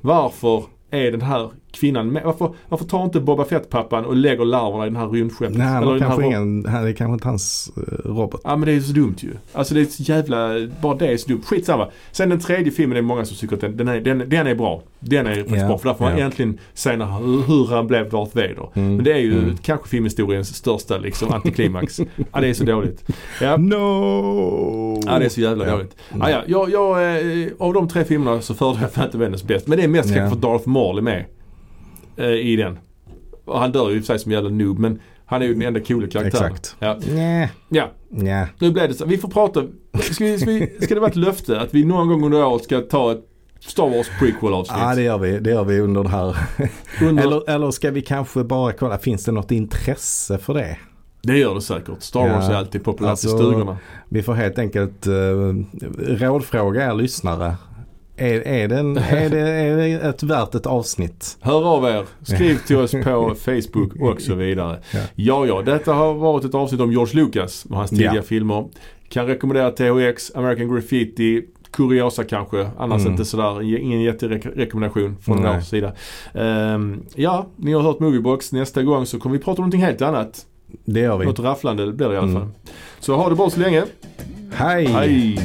Varför är den här kvinnan med? Varför, varför tar inte Boba Fett-pappan och lägger larverna i den här rymdskeppet? Nej, han Eller kanske ingen, han är kanske inte hans eh, robot. Ja men det är så dumt ju. Alltså det är så jävla, bara det är så dumt. Skitsamma. Sen den tredje filmen är det många som tycker att den, den, är, den, den är bra. Den är faktiskt Ja, bra för där får man ja. egentligen se hur, hur han blev Darth Vader. Mm. Men det är ju Mm. kanske filmhistoriens största liksom antiklimax. ja det är så dåligt. Ja. No! Ja det är så jävla Ja. dåligt. Ah, ja, jag, jag, eh, av de tre filmerna så föredrar jag Phantom Menace bäst. Men det är mest Ja. kanske för Darth Maul är med eh, i den. Och han dör ju i och för sig som en jävla noob men han är ju den enda coola karaktären. Exakt. Ja. Nja, ja, nja. nu blev det så. Vi får prata. Ska, vi, ska, vi, ska det vara ett löfte att vi någon gång under året ska ta ett Star Wars prequel avsnitt? Ja det gör vi. Det gör vi under det här. under, Eller, eller ska vi kanske bara kolla, finns det något intresse för det? Det gör det säkert. Star Wars Ja, är alltid populärt alltså- i stugorna. Vi får helt enkelt uh, rådfråga er lyssnare. Är, är, det en, är, det, är det ett värt ett avsnitt? Hör av er. Skriv till oss på Facebook och så vidare. Ja. Ja, ja. Detta har varit ett avsnitt om George Lucas och hans tidiga Ja. filmer. Kan rekommendera THX, American Graffiti, Kuriosa kanske. Annars Mm. inte sådär, ingen jätterekommendation från vår sida. Ehm, ja, ni har hört Moviebox. Nästa gång så kommer vi prata om någonting helt annat. Det gör vi. Något rafflande blir det i alla Mm. fall. Så ha det bra så länge. Hej! Hej!